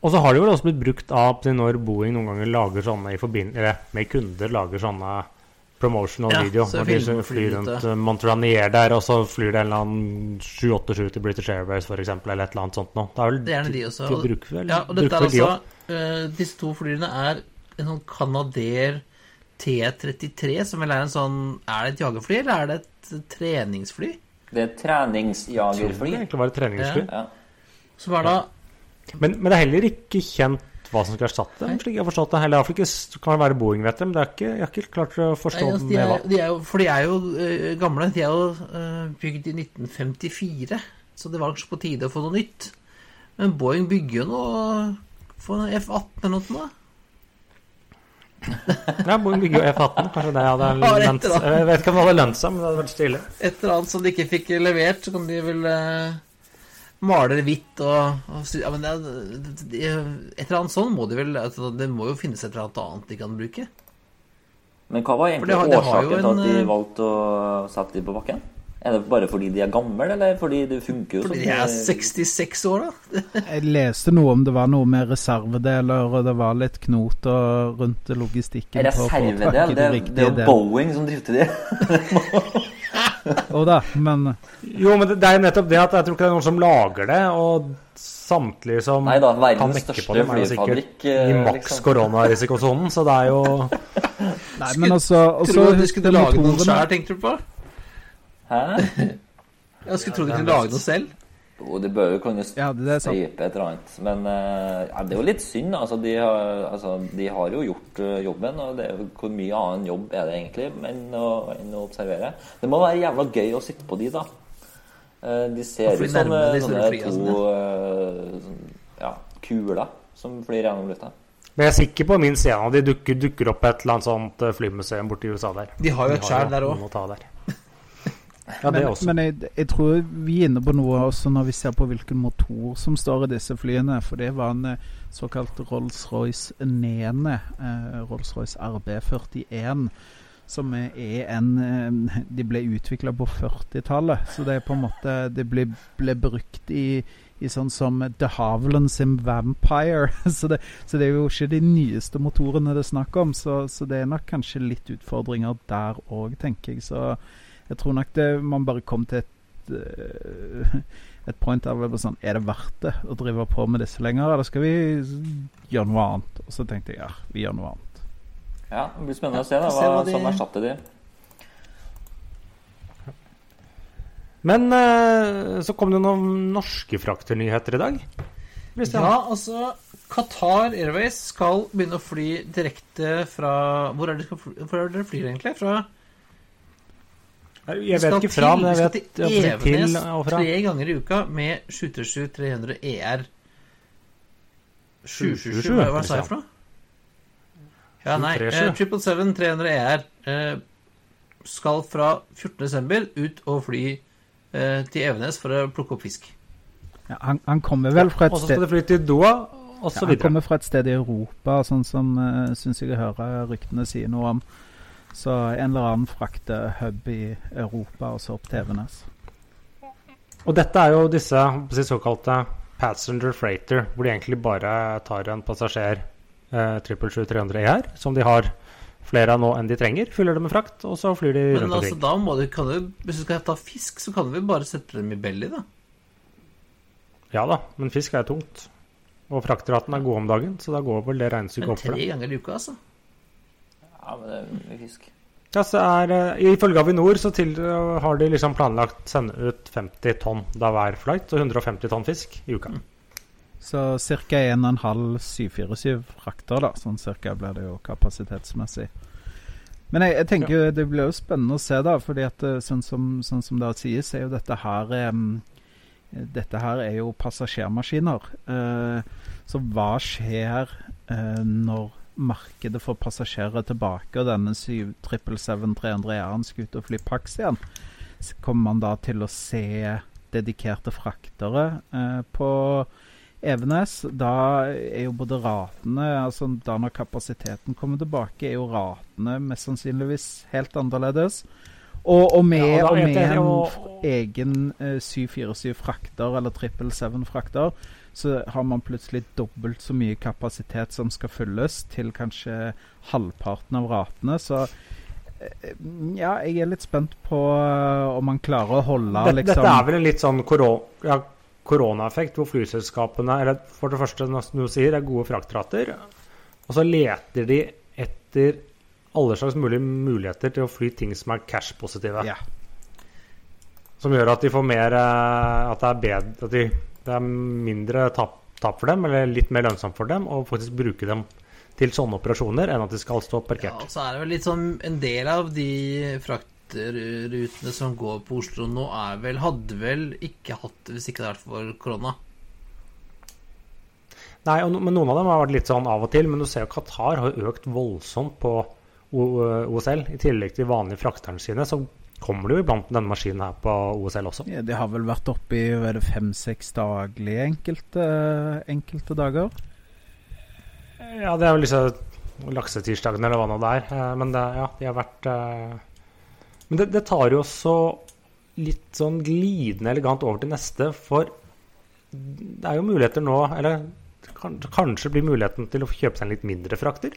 og så har det jo også blitt brukt av når Boeing noen ganger lager sånne i forbindelse med kunder lager sånne promotional Ja, video. Når de flyr rundt ut, eh, Montranier der, og så flyr det en eller annen 787 til British Airways f.eks., eller et eller annet sånt noe. Det er vel Det er gjerne de også. De bruker vel, Ja, og dette bruker er de altså også. eh, Disse to flyene er en sånn Canadair T33, som vel er en sånn Er det et jagerfly, eller er det et treningsfly? Det er et treningsjagerfly. det egentlig var et treningsfly. Ja. Som er da Men, men det er heller ikke kjent hva som skal erstatte dem, slik jeg har forstått det. Ikke det kan være Boeing, vet du, men det er ikke, jeg har ikke klart å forstå Nei, altså, de med er, hva. de er jo, For de er jo uh, gamle. De er jo uh, bygd i 1954, så det var kanskje på tide å få noe nytt. Men Boeing bygger jo noe for en F-18 eller noe. sånt. Ja, Boeing bygger jo F-18. Kanskje det hadde et lønt. Jeg vet ikke om det hadde lønt seg, men det hadde vært stilig. Et eller annet som de ikke fikk levert, så kan de vel eh, male det hvitt og, og ja, men det, det, Et eller annet sånn må de vel altså, Det må jo finnes et eller annet annet de kan bruke. Men hva var egentlig det årsaken til at de eh, valgte å sette de på bakken? Er det bare fordi de er gamle, eller fordi det funker jo Fordi de er 66 år, da. Jeg leste noe om det var noe med reservedeler, og det var litt knot rundt logistikken. Reservedel? Det, de det er jo. Boeing som drifter de. Jo da, men Jo, men det, det er jo nettopp det at jeg tror ikke det er noen som lager det, og samtlige som Nei da, kan mekke på det dem, er jo sikkert i eh, maks liksom. koronarisikosonen, så det er jo Nei, men altså og Tror du de skulle lage noe sjøl, tenkte du på? Hæ? Jeg skulle tro de kunne lage noe selv. Jo, de bør jo kunne Ja, det sant. støype et eller annet. Men eh, ja, det er jo litt synd. Altså, de har, altså, de har jo gjort eh, jobben, og det er jo, hvor mye annen jobb er det egentlig enn å, enn å observere? Det må være jævla gøy å sitte på de, da. Eh, de ser ut som eh, sånne flyene, to ja, kuler som flyr gjennom lufta. Men jeg er sikker på minst en av de dukker, dukker opp et eller annet sånt flymuseum borti USA der. De har jo et skjær der òg. Ja, men, men jeg, jeg tror vi er inne på noe også når vi ser på hvilken motor som står i disse flyene. For det var en eh, såkalt Rolls-Royce Nene, eh, Rolls-Royce RB41, som er en eh, De ble utvikla på 40-tallet, så det er på en måte Det ble, ble brukt i, i sånn som De Havilland sin Vampire. Så det, så det er jo ikke de nyeste motorene det er snakk om, så, så det er nok kanskje litt utfordringer der òg, tenker jeg. Så jeg tror nok det man bare kom til et eh, et point der det var sånn Er det verdt det å drive på med disse lenger, eller skal vi gjøre noe annet? Og så tenkte jeg ja, vi gjør noe annet. Ja, det blir spennende å se da, se hva hva de- som erstatter de. Men eh, så kom det noen norske frakternyheter i dag. Christian. Ja, altså Qatar Airways skal begynne å fly direkte fra Hvor er det de flyr egentlig? Fra Jeg vet ikke fra, men jeg vet til til Evenes og fra. tre ganger i uka med 737-300 ER. 777, hva sa jeg for noe? Ja, nei. 777-300 ER eh, skal fra 14.12. ut og fly eh, til Evenes for å plukke opp fisk. Ja, han, han kommer vel fra et sted Og så skal det fly til Doha, og ja, så Han kommer fra et sted i Europa, sånn som uh, syns jeg hører ryktene sier noe om. Så en eller annen fraktehub i Europa, og så opp til Evenes. Og dette er jo disse såkalte passenger freighter, hvor de egentlig bare tar en passasjer eh, 777-300 ER, som de har flere av nå enn de trenger. Fyller det med frakt, og så flyr de Men rundt altså, da må du, kan du, hvis du skal ta fisk, så kan du vel bare sette dem i belly, da? Ja da, men fisk er tungt. Og fraktraten er god om dagen, så da går vel det regnestykket Men opp for tre ganger i uka, altså. Ja, men det er mye fisk. Ja, så er, eh, Ifølge Avinor så til, har de liksom planlagt sende ut 50 tonn da hver flight, og 150 tonn fisk i uka. Så ca. 1,5 747 frakter, da. Sånn cirka blir det jo kapasitetsmessig. Men jeg, jeg tenker jo det blir jo spennende å se, da. fordi at eh, sånn som, sånn som det sies, er jo dette her um, Dette her er jo passasjermaskiner. Uh, så hva skjer uh, når markedet for passasjerer er tilbake, og denne 777-300-eren skal ut og fly Pax igjen? Så kommer man da til å se dedikerte fraktere eh, på Evenes, da er jo både ratene altså Da når kapasiteten kommer tilbake, er jo ratene mest sannsynligvis helt annerledes. Og, og med, Ja, og med en egen eh, 747 frakter, eller 777 frakter, så har man plutselig dobbelt så mye kapasitet som skal fylles, til kanskje halvparten av ratene. Så eh, ja, jeg er litt spent på eh, om man klarer å holde Dette, liksom dette er vel en litt sånn koronaeffekt, hvor flyselskapene eller for det første, som du sier, er gode fraktrater. Og så leter de etter alle slags mulige muligheter til å fly ting som er cash-positive. Yeah. Som gjør at de får mer eh, At det er bedre At de, det er mindre tap, tap for dem, eller litt mer lønnsomt for dem, å faktisk bruke dem til sånne operasjoner, enn at de skal stå parkert. Ja, og så er det vel litt sånn En del av de fraktrutene som går på Oslo nå, er vel Hadde vel ikke hatt det hvis ikke det hadde vært for korona. Nei, men Noen av dem har vært litt sånn av og til, men du ser jo Qatar har økt voldsomt på OSL. I tillegg til de vanlige frakterne sine, så kommer det jo iblant denne maskinen her på OSL også. Ja, det har vel vært oppe i fem-seks daglig enkelte, enkelte dager. Ja, det er vel disse laksetirsdagene eller hva nå det er. Eh, Men det, ja, de har vært eh, Men det, det tar jo også litt sånn glidende elegant over til neste, for det er jo muligheter nå Eller kanskje blir muligheten til å kjøpe seg en litt mindre frakter.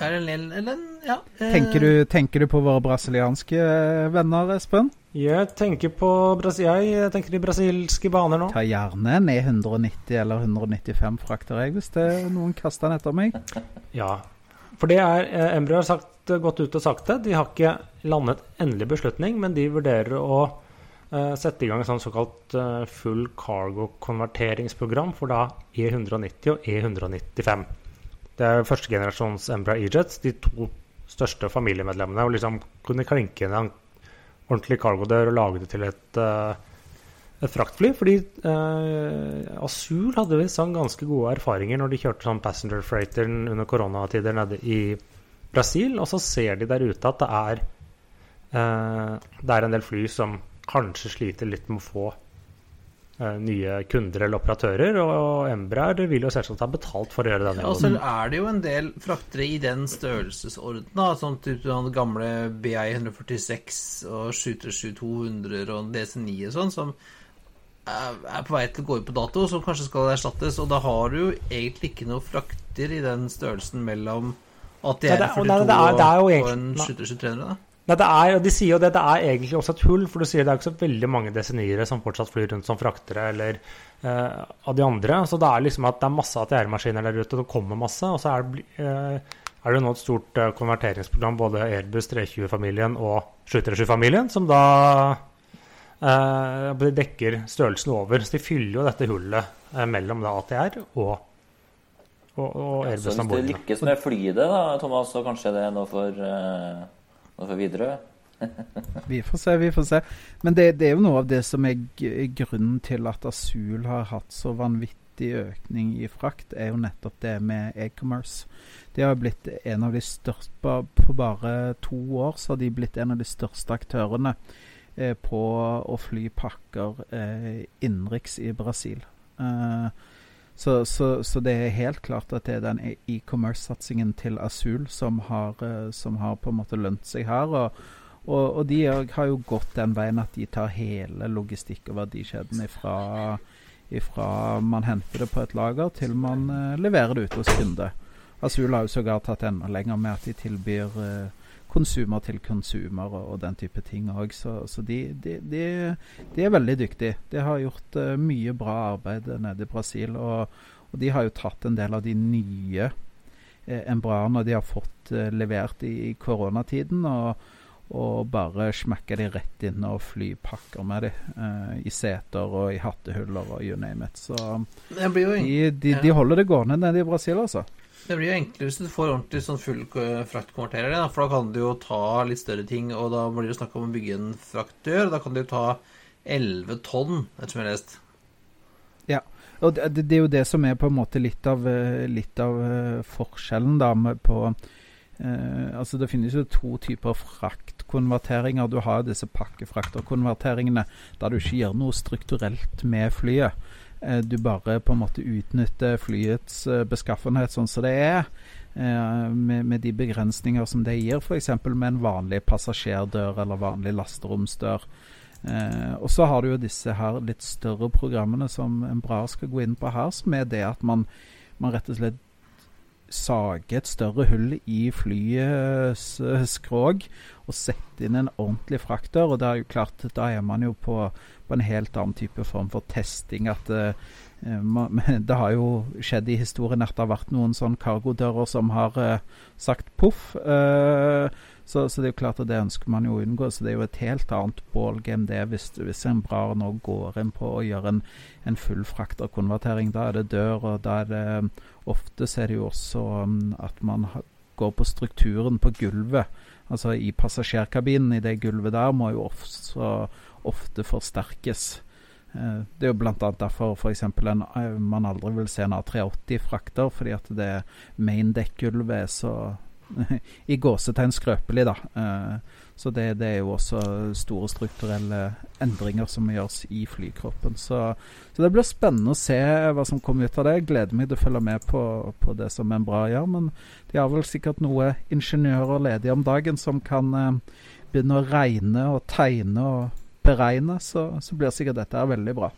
Ja, Eller, Ja. eh, Tenker du, tenker du på våre brasilianske eh, venner, Espen? Jeg tenker på Brasil, jeg tenker de brasilske baner nå. Ta gjerne en E190 eller 195 frakter, jeg, hvis det er noen kaster den etter meg. Ja, for det er Embry har sagt, gått ut og sagt det. De har ikke landet endelig beslutning, men de vurderer å uh, sette i gang et sånn såkalt uh, full cargo-konverteringsprogram for da E190 og E195. Det er førstegenerasjons Embraer E-Jets, de to største familiemedlemmene. Og liksom kunne klinke inn en ordentlig cargodør og lage det til et, eh, et fraktfly. Fordi eh, Asul hadde visst sånn ganske gode erfaringer når de kjørte sånn passenger freighter under koronatider nede i Brasil. Og så ser de der ute at det er, eh, det er en del fly som kanskje sliter litt med å få nye kunder eller operatører. Og Embraer vil jo selvsagt ha betalt for å gjøre denne Ja, og så er det jo en del fraktere i den størrelsesorden. da, Sånn type den gamle BI 146 og 737-200 og DC9 og sånn, som er på vei til å gå ut på dato, som kanskje skal erstattes. Og da har du jo egentlig ikke noe frakter i den størrelsen mellom Nei, det er- 42 nei, det er- det er jo og en nei. 737-300. da. Nei, det er, og De sier jo det, det er egentlig også et hull, for du sier det er ikke så veldig mange desiniere som fortsatt flyr rundt som fraktere eller eh, av de andre. Så det er liksom at det er masse ATR-maskiner der ute, det kommer masse. Og så er det, eh, er det nå et stort eh, konverteringsprogram, både Airbus 320-familien og 737-familien, som da eh, dekker størrelsen over. Så de fyller jo dette hullet eh, mellom da ATR og, og, og Så Airbus hvis det lykkes med flyet, da, Thomas, så kanskje det er noe for, noe for Widerøe? Vi får se, vi får se. Men det, det er jo noe av det som er grunnen til at Asul har hatt så vanvittig økning i frakt, er jo nettopp det med e-commerce. De har blitt en av de største på, På bare to år så har de blitt en av de største aktørene eh, på å fly pakker eh, innenriks i Brasil. Eh, så, så, så det er helt klart at det er den e-commerce-satsingen til Asul som har, eh, som har på en måte lønt seg her. og og, og de har jo gått den veien at de tar hele logistikk- og verdikjeden ifra, ifra man henter det på et lager, til man eh, leverer det ut hos kunde. Asul har jo sågar tatt enda lenger med at de tilbyr eh, konsumer til konsumer og, og den type ting òg. Så, så de, de, de, de, er veldig dyktige. De har gjort uh, mye bra arbeid nede i Brasil. Og, og, de har jo tatt en del av de nye eh, embraene de har fått uh, levert i, i koronatiden. og og bare smekke de rett inn og fly pakker med de uh, i seter og i hattehuller og you name it. Så de, de, de, holder det gående nede i Brasil, altså. Det blir jo enklere hvis du får ordentlig sånn full fraktkonverterer, for da kan du jo ta litt større ting, og da blir det snakk om å bygge en fraktdør. Da kan du jo ta 11 tonn, etter som jeg har lest. Ja, og det, det, er jo det som er på en måte litt av, eh, litt av uh, forskjellen da på eh, Altså det finnes jo to typer fraktkonverteringer. Du har disse pakkefrakterkonverteringene der du ikke gjør noe strukturelt med flyet. Eh, du bare på en måte utnytter flyets eh, beskaffenhet sånn som det er. Eh, med, med, de begrensninger som det gir, f.eks. med en vanlig passasjerdør eller vanlig lasteromsdør. og så har du jo disse her litt større programmene som en bra skal gå inn på her, som er det at man, man rett og slett sage et større hull i flyets skrog og sette inn en ordentlig frakter. Og det er jo klart, da er man jo på på en helt annen type form for testing. At uh, det har jo skjedd i historien at det har vært noen sånn cargodører som har uh, sagt poff. Uh, så, så, det er jo klart at det ønsker man jo å unngå. Så det er jo et helt annet ballgame det hvis, hvis en brar nå går inn på å gjøre en, en full frakterkonvertering. Da er det dør, og da er det Ofte er det jo også um, at man går på strukturen på gulvet. Altså i passasjerkabinen, i det gulvet der, må jo også ofte forsterkes. Eh, det er jo bl.a. derfor f.eks. Eh, man aldri vil se en A380 frakter, fordi at det main dekkgulvet er så i gåsetegn skrøpelig, da. Eh, så det, det, er jo også store strukturelle endringer som gjøres i flykroppen. Så, så, det blir spennende å se hva som kommer ut av det. Jeg gleder meg til å følge med på, på det som Embra gjør. Men de har vel sikkert noe ingeniører ledige om dagen som kan begynne å regne og tegne og beregne, så, så blir sikkert dette her veldig bra.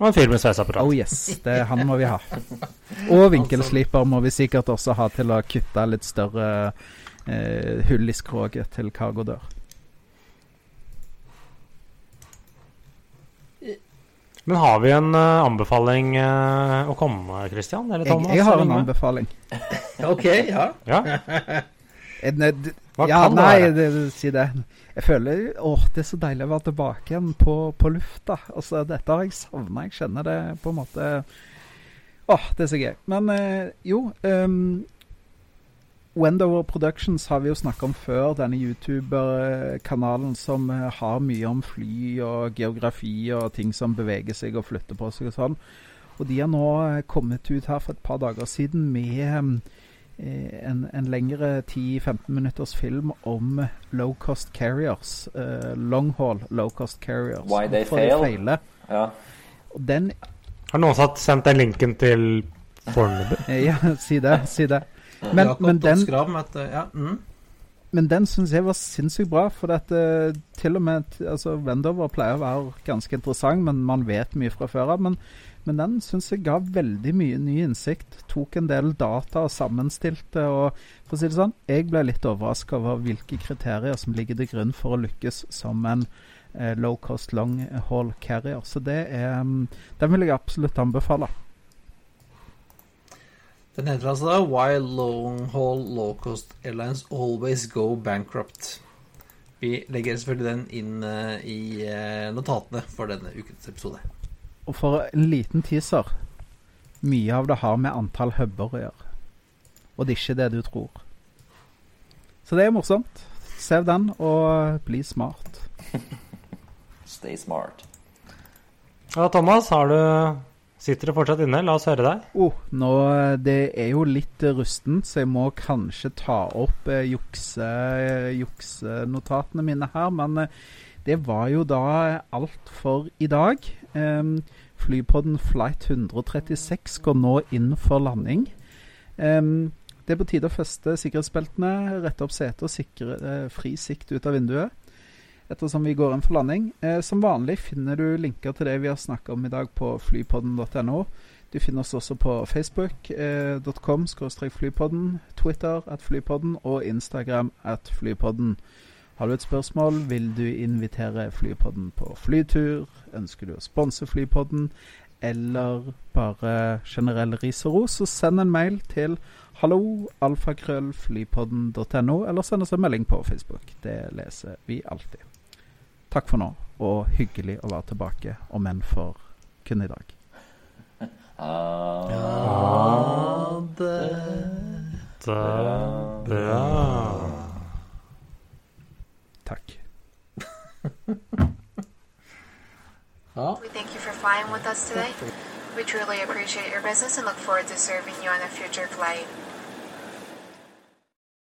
Og en fyr med sveiseapparat. Oh yes, det han må vi ha. Og vinkelsliper må vi sikkert også ha til å kutte litt større eh, hull i skroget til kargodør. Men har vi en uh, anbefaling uh, å komme, Christian? Eller Thomas? Jeg, jeg har en anbefaling. ok, ja. ja. Hva ja, kan nei, det være? Si det. Jeg føler åh, det er så deilig å være tilbake igjen på, på lufta. Altså, dette har jeg savna. Jeg kjenner det på en måte Åh, det er så gøy. Men eh, jo um, Wendover Productions har vi jo snakka om før, denne YouTuber-kanalen som uh, har mye om fly og geografi og ting som beveger seg og flytter på seg og sånn. Og de har nå uh, kommet ut her for et par dager siden med Eh, en, en lengre 10-15 minutters film om low cost carriers. Uh, long haul low cost carriers. Why they fail. De ja. Den, Har noen satt, sendt den linken til Fornebu? Eh, ja, si det. Si det. Men, men den, ja. mm. men den syns jeg var sinnssykt bra. For at, uh, til og med altså, Wendover pleier å være ganske interessant, men man vet mye fra før av. Men men den syns jeg ga veldig mye ny innsikt. Tok en del data og sammenstilte. Og for å si det sånn, jeg ble litt overraska over hvilke kriterier som ligger til grunn for å lykkes som en eh, low cost long haul carrier. Så det er um, Den vil jeg absolutt anbefale. Den heter altså da Why Long Haul Low Cost Airlines Always Go Bankrupt. Vi legger selvfølgelig den inn uh, i uh, notatene for denne ukens episode. Og for en liten teaser Mye av det har med antall huber å gjøre. Og det er ikke det du tror. Så det er morsomt. Sev den, og bli smart. Stay smart. Ja, Thomas, har du Sitter du fortsatt inne? La oss høre deg. Oh, nå, det er jo litt rustent, så jeg må kanskje ta opp eh, jukse, juksenotatene mine her. Men eh, det var jo da alt for i dag. Eh, flypodden Flight 136 går nå inn for landing. Um, det er på tide å feste sikkerhetsbeltene, rette opp setet og sikre uh, fri sikt ut av vinduet. Ettersom vi går inn for landing. Eh, som vanlig finner du linker til det vi har snakka om i dag på flypodden.no. Du finner oss også på facebook.com eh, flypodden, Twitter at flypodden og Instagram at flypodden. Har du et spørsmål, vil du invitere Flypodden på flytur? Ønsker du å sponse Flypodden? Eller bare generell ris og ros, så send en mail til halloalfakrøllflypodden.no, eller send oss en melding på Facebook. Det leser vi alltid. Takk for nå, og hyggelig å være tilbake, om enn for kun i dag. Ha det. Da, bra. Takk. We thank you for flying with us today. We truly appreciate your business and look forward to serving you on a future flight.